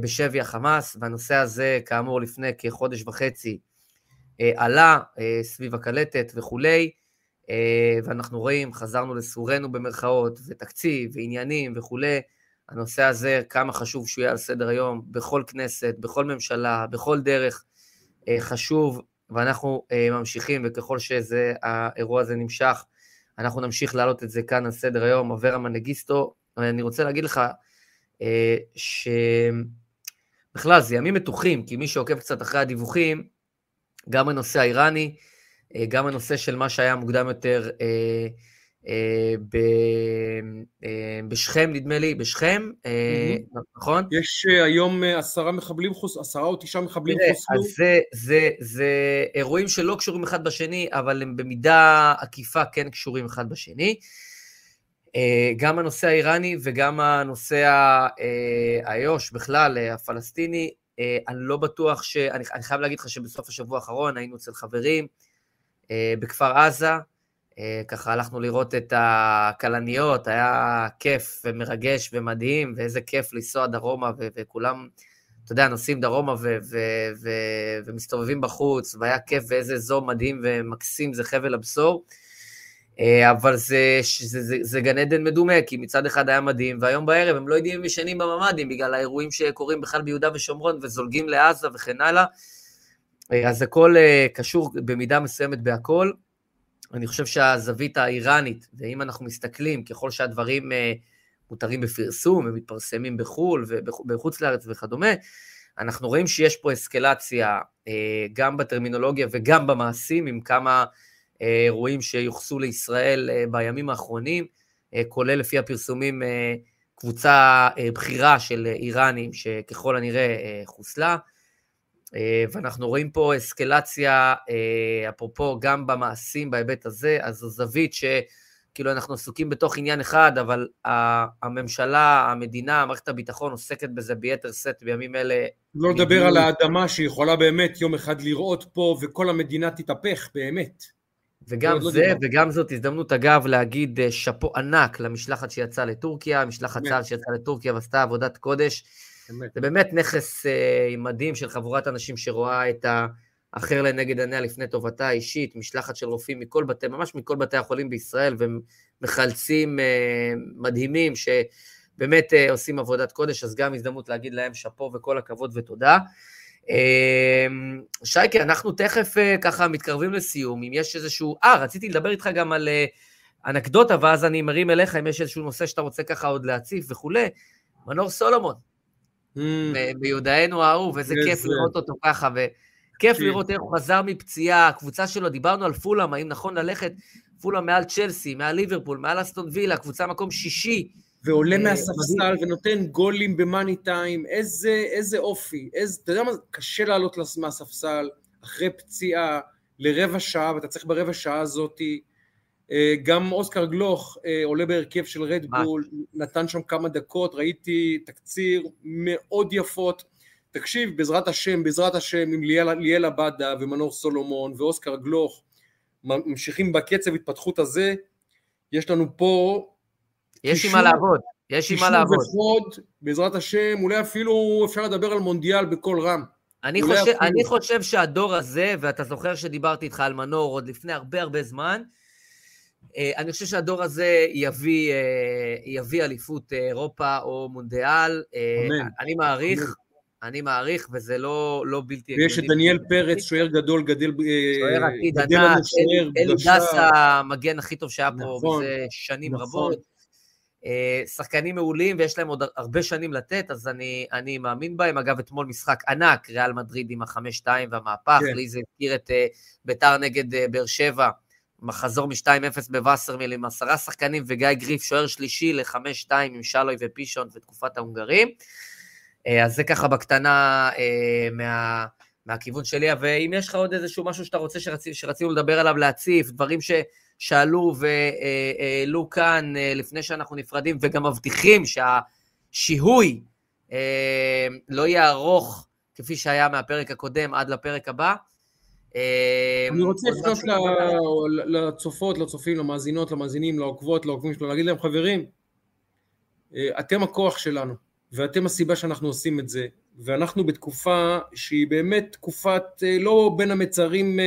בשבי החמאס, והנושא הזה, כאמור, לפני כחודש וחצי עלה סביב הקלטת וכולי, ואנחנו רואים, חזרנו לסורנו במרכאות, ותקציב, ועניינים וכולי, הנושא הזה, כמה חשוב שהוא יהיה על סדר היום, בכל כנסת, בכל ממשלה, בכל דרך, חשוב ואנחנו uh, ממשיכים, וככל שהאירוע הזה נמשך, אנחנו נמשיך להעלות את זה כאן על סדר היום, אברה מנגיסטו. אני רוצה להגיד לך uh, שבכלל, זה ימים מתוחים, כי מי שעוקב קצת אחרי הדיווחים, גם הנושא האיראני, uh, גם הנושא של מה שהיה מוקדם יותר, uh, בשכם, נדמה לי, בשכם, אה, נכון? יש היום עשרה מחבלים, עשרה או תשעה מחבלים חוסלו. אז זה, זה, זה אירועים שלא קשורים אחד בשני, אבל הם במידה עקיפה כן קשורים אחד בשני. גם הנושא האיראני וגם הנושא האיו"ש בכלל, הפלסטיני, אני לא בטוח ש... אני חייב להגיד לך שבסוף השבוע האחרון היינו אצל חברים בכפר עזה, אה, ככה הלכנו לראות את הכלניות, היה כיף ומרגש ומדהים, ואיזה כיף לנסוע דרומה, ו- וכולם, אתה יודע, נוסעים דרומה ו- ו- ו- ומסתובבים בחוץ, והיה כיף ואיזה אזור מדהים ומקסים זה חבל הבשור. אה, אבל זה, זה, זה, זה גן עדן מדומה, כי מצד אחד היה מדהים, והיום בערב הם לא יודעים אם ישנים בממ"דים, בגלל האירועים שקורים בכלל ביהודה ושומרון וזולגים לעזה וכן הלאה. אה, אז הכל אה, קשור במידה מסוימת בהכל. אני חושב שהזווית האיראנית, ואם אנחנו מסתכלים, ככל שהדברים מותרים בפרסום ומתפרסמים בחו"ל ובחוץ לארץ וכדומה, אנחנו רואים שיש פה אסקלציה גם בטרמינולוגיה וגם במעשים, עם כמה אירועים שיוחסו לישראל אה, בימים האחרונים, אה, כולל לפי הפרסומים אה, קבוצה בכירה של איראנים שככל הנראה חוסלה. ואנחנו רואים פה אסקלציה, אפרופו גם במעשים בהיבט הזה, אז זו זווית שכאילו אנחנו עסוקים בתוך עניין אחד, אבל הממשלה, המדינה, מערכת הביטחון עוסקת בזה ביתר שאת בימים אלה. לא לדבר על האדמה שיכולה באמת יום אחד לראות פה וכל המדינה תתהפך, באמת. וגם לא זה, לא וגם זאת הזדמנות אגב להגיד אה, שאפו ענק למשלחת שיצאה לטורקיה, משלחת צה"ל שיצאה לטורקיה ועשתה עבודת קודש. באמת. זה באמת נכס uh, מדהים של חבורת אנשים שרואה את האחר לנגד עיניה לפני טובתה האישית, משלחת של רופאים מכל בתי, ממש מכל בתי החולים בישראל, ומחלצים uh, מדהימים שבאמת uh, עושים עבודת קודש, אז גם הזדמנות להגיד להם שאפו וכל הכבוד ותודה. אמ, שייקה, אנחנו תכף אה, ככה מתקרבים לסיום, אם יש איזשהו... אה, רציתי לדבר איתך גם על אה, אנקדוטה, ואז אני מרים אליך אם יש איזשהו נושא שאתה רוצה ככה עוד להציף וכולי. מנור סולומון, mm. ביודענו האהוב, איזה כיף לראות אותו ככה, וכיף כן. לראות איך הוא חזר מפציעה, הקבוצה שלו, דיברנו על פולאם, האם נכון ללכת פולאם מעל צ'לסי, מעל ליברפול, מעל אסטון וילה, קבוצה מקום שישי, ועולה אה, מהספסל ונותן גולים במאני טיים, איזה, איזה אופי, איזה, אתה יודע מה, קשה לעלות מהספסל אחרי פציעה לרבע שעה, ואתה צריך ברבע שעה הזאתי, גם אוסקר גלוך אה, עולה בהרכב של רדבול, נתן שם כמה דקות, ראיתי תקציר מאוד יפות, תקשיב, בעזרת השם, בעזרת השם, עם ליאל עבדה ומנור סולומון ואוסקר גלוך, ממשיכים בקצב התפתחות הזה, יש לנו פה יש עם מה לעבוד, יש עם מה לעבוד. וחוד, בעזרת השם, אולי אפילו אפשר לדבר על מונדיאל בקול רם. אני חושב, אפילו... אני חושב שהדור הזה, ואתה זוכר שדיברתי איתך על מנור עוד לפני הרבה הרבה זמן, אני חושב שהדור הזה יביא, אה, יביא אליפות אירופה או מונדיאל. אה, אמן. אני מעריך, אמן. אני מעריך, וזה לא, לא בלתי הגיוני. ויש את דניאל פרץ, שוער גדול, גדל... שוער עתיד ענק, אלי דסה, המגן הכי טוב שהיה פה נכון, מזה שנים נכון. רבות. אה, שחקנים מעולים ויש להם עוד הרבה שנים לתת, אז אני, אני מאמין בהם. אגב, אתמול משחק ענק, ריאל מדריד עם החמש-שתיים והמהפך, כן. לי זה הזכיר את ביתר נגד באר שבע, מחזור מ-2-0 בווסרמיל עם עשרה שחקנים וגיא גריף, שוער שלישי לחמש-שתיים עם שלוי ופישון ותקופת ההונגרים. Uh, אז זה ככה בקטנה uh, מה... מהכיוון שלי, ואם יש לך עוד איזשהו משהו שאתה רוצה שרצ... שרצינו לדבר עליו, להציף, דברים ש... שאלו והעלו כאן אה, לפני שאנחנו נפרדים, וגם מבטיחים שהשיהוי אה, לא יהיה ארוך כפי שהיה מהפרק הקודם עד לפרק הבא. אה, אני רוצה לפנות לצופות, לצופים, למאזינות, למאזינים, לעוקבות, לעוקבים שלנו, להגיד להם, חברים, אתם הכוח שלנו, ואתם הסיבה שאנחנו עושים את זה, ואנחנו בתקופה שהיא באמת תקופת לא בין המצרים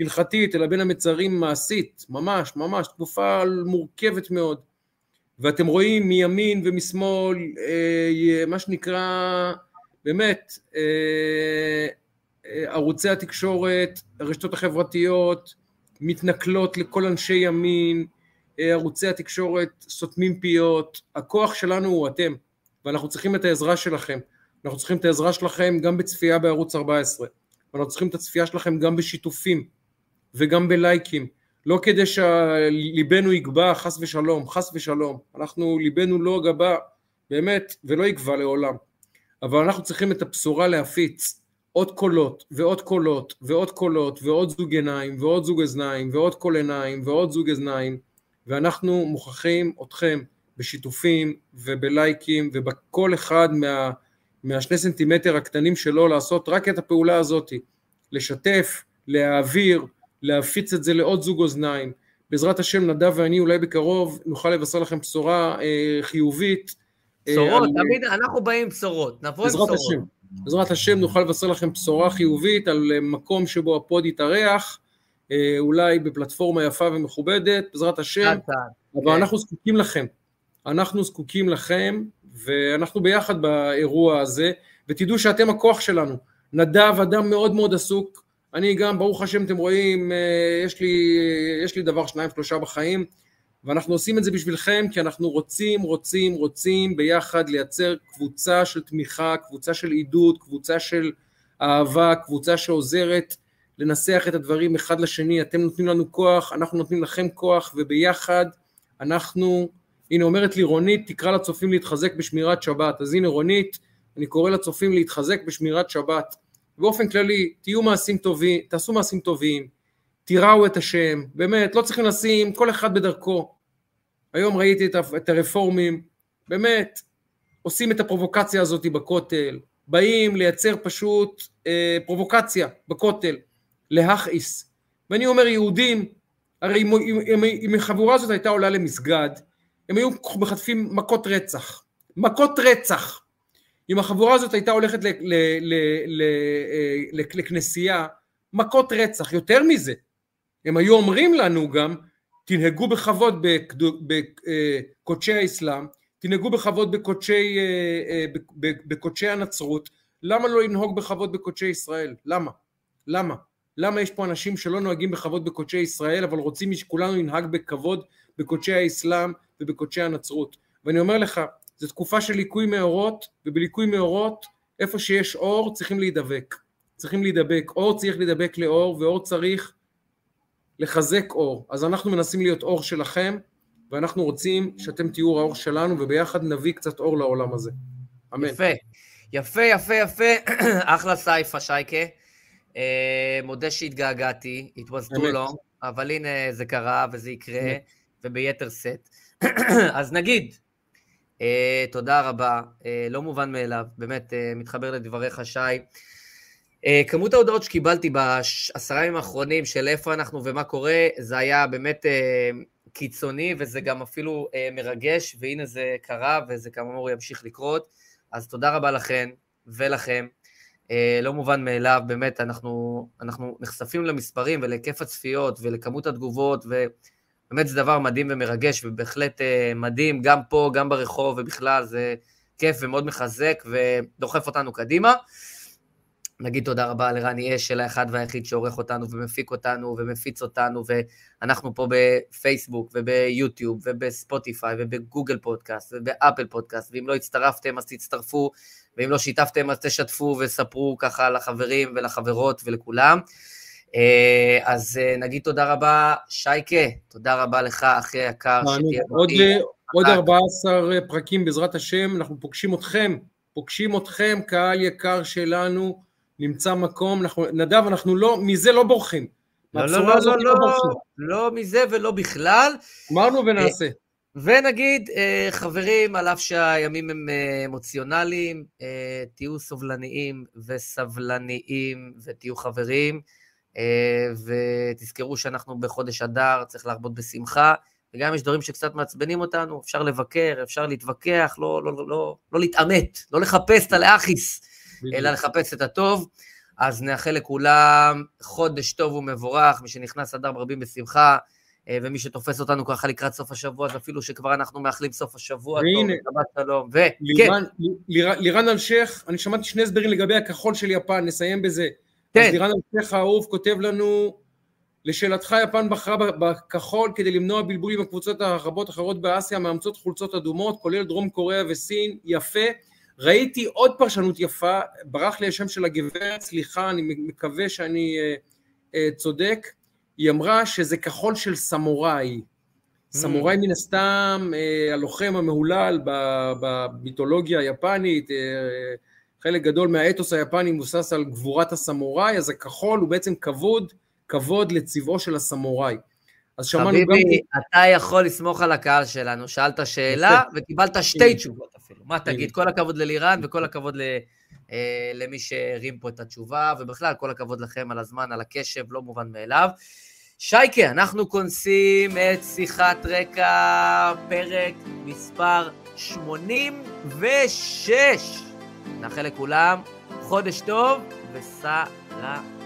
הלכתית, אלא בין המצרים מעשית, ממש, ממש, תקופה מורכבת מאוד. ואתם רואים מימין ומשמאל, אה, מה שנקרא, באמת, אה, אה, ערוצי התקשורת, הרשתות החברתיות, מתנכלות לכל אנשי ימין, אה, ערוצי התקשורת סותמים פיות, הכוח שלנו הוא אתם, ואנחנו צריכים את העזרה שלכם. אנחנו צריכים את העזרה שלכם גם בצפייה בערוץ 14, ואנחנו צריכים את הצפייה שלכם גם בשיתופים. וגם בלייקים, לא כדי שליבנו יגבה חס ושלום, חס ושלום, אנחנו ליבנו לא גבה באמת ולא יגבה לעולם, אבל אנחנו צריכים את הבשורה להפיץ עוד קולות ועוד קולות ועוד קולות ועוד זוג עיניים ועוד זוג אזניים ועוד קול עיניים ועוד זוג אזניים ואנחנו מוכרחים אתכם בשיתופים ובלייקים ובכל אחד מה, מהשני סנטימטר הקטנים שלו לעשות רק את הפעולה הזאתי לשתף, להעביר, להפיץ את זה לעוד זוג אוזניים. בעזרת השם נדב ואני אולי בקרוב נוכל לבשר לכם בשורה אה, חיובית. אה, בשורות, על... תמיד אנחנו באים עם בשורות, נבוא עם בשורות. השם, בעזרת השם נוכל לבשר לכם בשורה חיובית על אה, מקום שבו הפוד יתארח, אה, אולי בפלטפורמה יפה ומכובדת, בעזרת השם, אבל. אנחנו זקוקים לכם. אנחנו זקוקים לכם, ואנחנו ביחד באירוע הזה, ותדעו שאתם הכוח שלנו. נדב אדם מאוד מאוד עסוק, אני גם, ברוך השם, אתם רואים, אה, יש לי, יש לי דבר שניים שלושה בחיים, ואנחנו עושים את זה בשבילכם, כי אנחנו רוצים, רוצים, רוצים ביחד לייצר קבוצה של תמיכה, קבוצה של עידוד, קבוצה של אהבה, קבוצה שעוזרת לנסח את הדברים אחד לשני, אתם נותנים לנו כוח, אנחנו נותנים לכם כוח, וביחד אנחנו, הנה אומרת לי רונית, תקרא לצופים להתחזק בשמירת שבת, אז הנה רונית, אני קורא לצופים להתחזק בשמירת שבת. באופן כללי, תהיו מעשים טובים, תעשו מעשים טובים, תיראו את השם, באמת, לא צריכים לשים, כל אחד בדרכו. היום ראיתי את, הרפורמים, באמת, עושים את הפרובוקציה הזאת בכותל, באים לייצר פשוט אה, פרובוקציה בכותל, להכעיס. ואני אומר, יהודים, הרי אם, אם, אם החבורה הזאת הייתה עולה למסגד, הם היו מחטפים מכות רצח. מכות רצח. אם החבורה הזאת הייתה הולכת ל, ל, ל, ל, אה, ל, לכנסייה, מכות רצח. יותר מזה, הם היו אומרים לנו גם, תנהגו בכבוד בקודשי האסלאם, תנהגו בכבוד בקודשי, אה, אה, בקודשי הנצרות, למה לא לנהוג בכבוד בקודשי ישראל? למה? למה? למה יש פה אנשים שלא נוהגים בכבוד בקודשי ישראל, אבל רוצים שכולנו ננהג בכבוד בקודשי האסלאם ובקודשי הנצרות? ואני אומר לך, זו תקופה של ליקוי מאורות, ובליקוי מאורות, איפה שיש אור, צריכים להידבק. צריכים להידבק. אור צריך להידבק לאור, ואור צריך לחזק אור. אז אנחנו מנסים להיות אור שלכם, ואנחנו רוצים שאתם תהיו האור שלנו, וביחד נביא קצת אור לעולם הזה. אמן. יפה, יפה, יפה, יפה. אחלה סייפה, שייקה. אה, מודה שהתגעגעתי, it was too long, אבל הנה זה קרה וזה יקרה, אמת. וביתר שאת. אז נגיד, אה, תודה רבה, אה, לא מובן מאליו, באמת אה, מתחבר לדבריך, שי. אה, כמות ההודעות שקיבלתי בעשרה ימים האחרונים של איפה אנחנו ומה קורה, זה היה באמת אה, קיצוני, וזה גם אפילו אה, מרגש, והנה זה קרה, וזה כאמור ימשיך לקרות. אז תודה רבה לכן ולכם. לא מובן מאליו, באמת, אנחנו, אנחנו נחשפים למספרים ולהיקף הצפיות ולכמות התגובות, ובאמת זה דבר מדהים ומרגש, ובהחלט מדהים, גם פה, גם ברחוב, ובכלל, זה כיף ומאוד מחזק ודוחף אותנו קדימה. נגיד תודה רבה לרני אשל, האחד והיחיד שעורך אותנו ומפיק אותנו ומפיץ אותנו, ואנחנו פה בפייסבוק וביוטיוב ובספוטיפיי ובגוגל פודקאסט ובאפל פודקאסט, ואם לא הצטרפתם אז תצטרפו, ואם לא שיתפתם אז תשתפו וספרו ככה לחברים ולחברות ולכולם. אה, אז אה, נגיד תודה רבה, שייקה, תודה רבה לך, אחי היקר, שתהיה עוד, בריא. אה, עוד 14 פרקים בעזרת השם, אנחנו פוגשים אתכם, פוגשים אתכם, קהל יקר שלנו, נמצא מקום, אנחנו, נדב, אנחנו לא, מזה לא בורחים. לא, לא, לא, לא, לא, בורחים. לא מזה ולא בכלל. אמרנו ונעשה. ונגיד, אה, חברים, על אף שהימים הם אה, אמוציונליים, אה, תהיו סובלניים וסבלניים ותהיו חברים, אה, ותזכרו שאנחנו בחודש אדר, צריך להרבות בשמחה, וגם אם יש דברים שקצת מעצבנים אותנו, אפשר לבקר, אפשר להתווכח, לא, לא, לא, לא, לא להתעמת, לא לחפש את הלאחיס, אלא לחפש את הטוב. אז נאחל לכולם חודש טוב ומבורך, מי שנכנס אדר ברבים בשמחה, אה, ומי שתופס אותנו ככה לקראת סוף השבוע, אז אפילו שכבר אנחנו מאחלים סוף השבוע טוב, והנה. שבת שלום, וכן, לירן, ליר- לירן אלשיך, אני שמעתי שני הסברים לגבי הכחול של יפן, נסיים בזה. כן. אז לירן אלשיך האהוב כותב לנו, לשאלתך יפן בחרה בכחול כדי למנוע בלבול עם הקבוצות הרבות אחרות באסיה מאמצות חולצות אדומות, כולל דרום קוריאה וסין, יפה. ראיתי עוד פרשנות יפה, ברח לי השם של הגברת, סליחה, אני מקווה שאני אה, אה, צודק, היא אמרה שזה כחול של סמוראי. סמוראי מן הסתם, אה, הלוחם המהולל במיתולוגיה היפנית, חלק גדול מהאתוס היפני מבוסס על גבורת הסמוראי, אז הכחול הוא בעצם כבוד, כבוד לצבעו של הסמוראי. אז שמענו גם... חביבי, אתה יכול לסמוך על הקהל שלנו, שאלת שאלה וקיבלת שתי תשובות אפילו. מה תגיד? כל הכבוד ללירן וכל הכבוד ל- אה, למי שהרים פה את התשובה, ובכלל, כל הכבוד לכם על הזמן, על הקשב, לא מובן מאליו. שייקה, אנחנו כונסים את שיחת רקע, פרק מספר 86. נאחל לכולם חודש טוב וסלמה.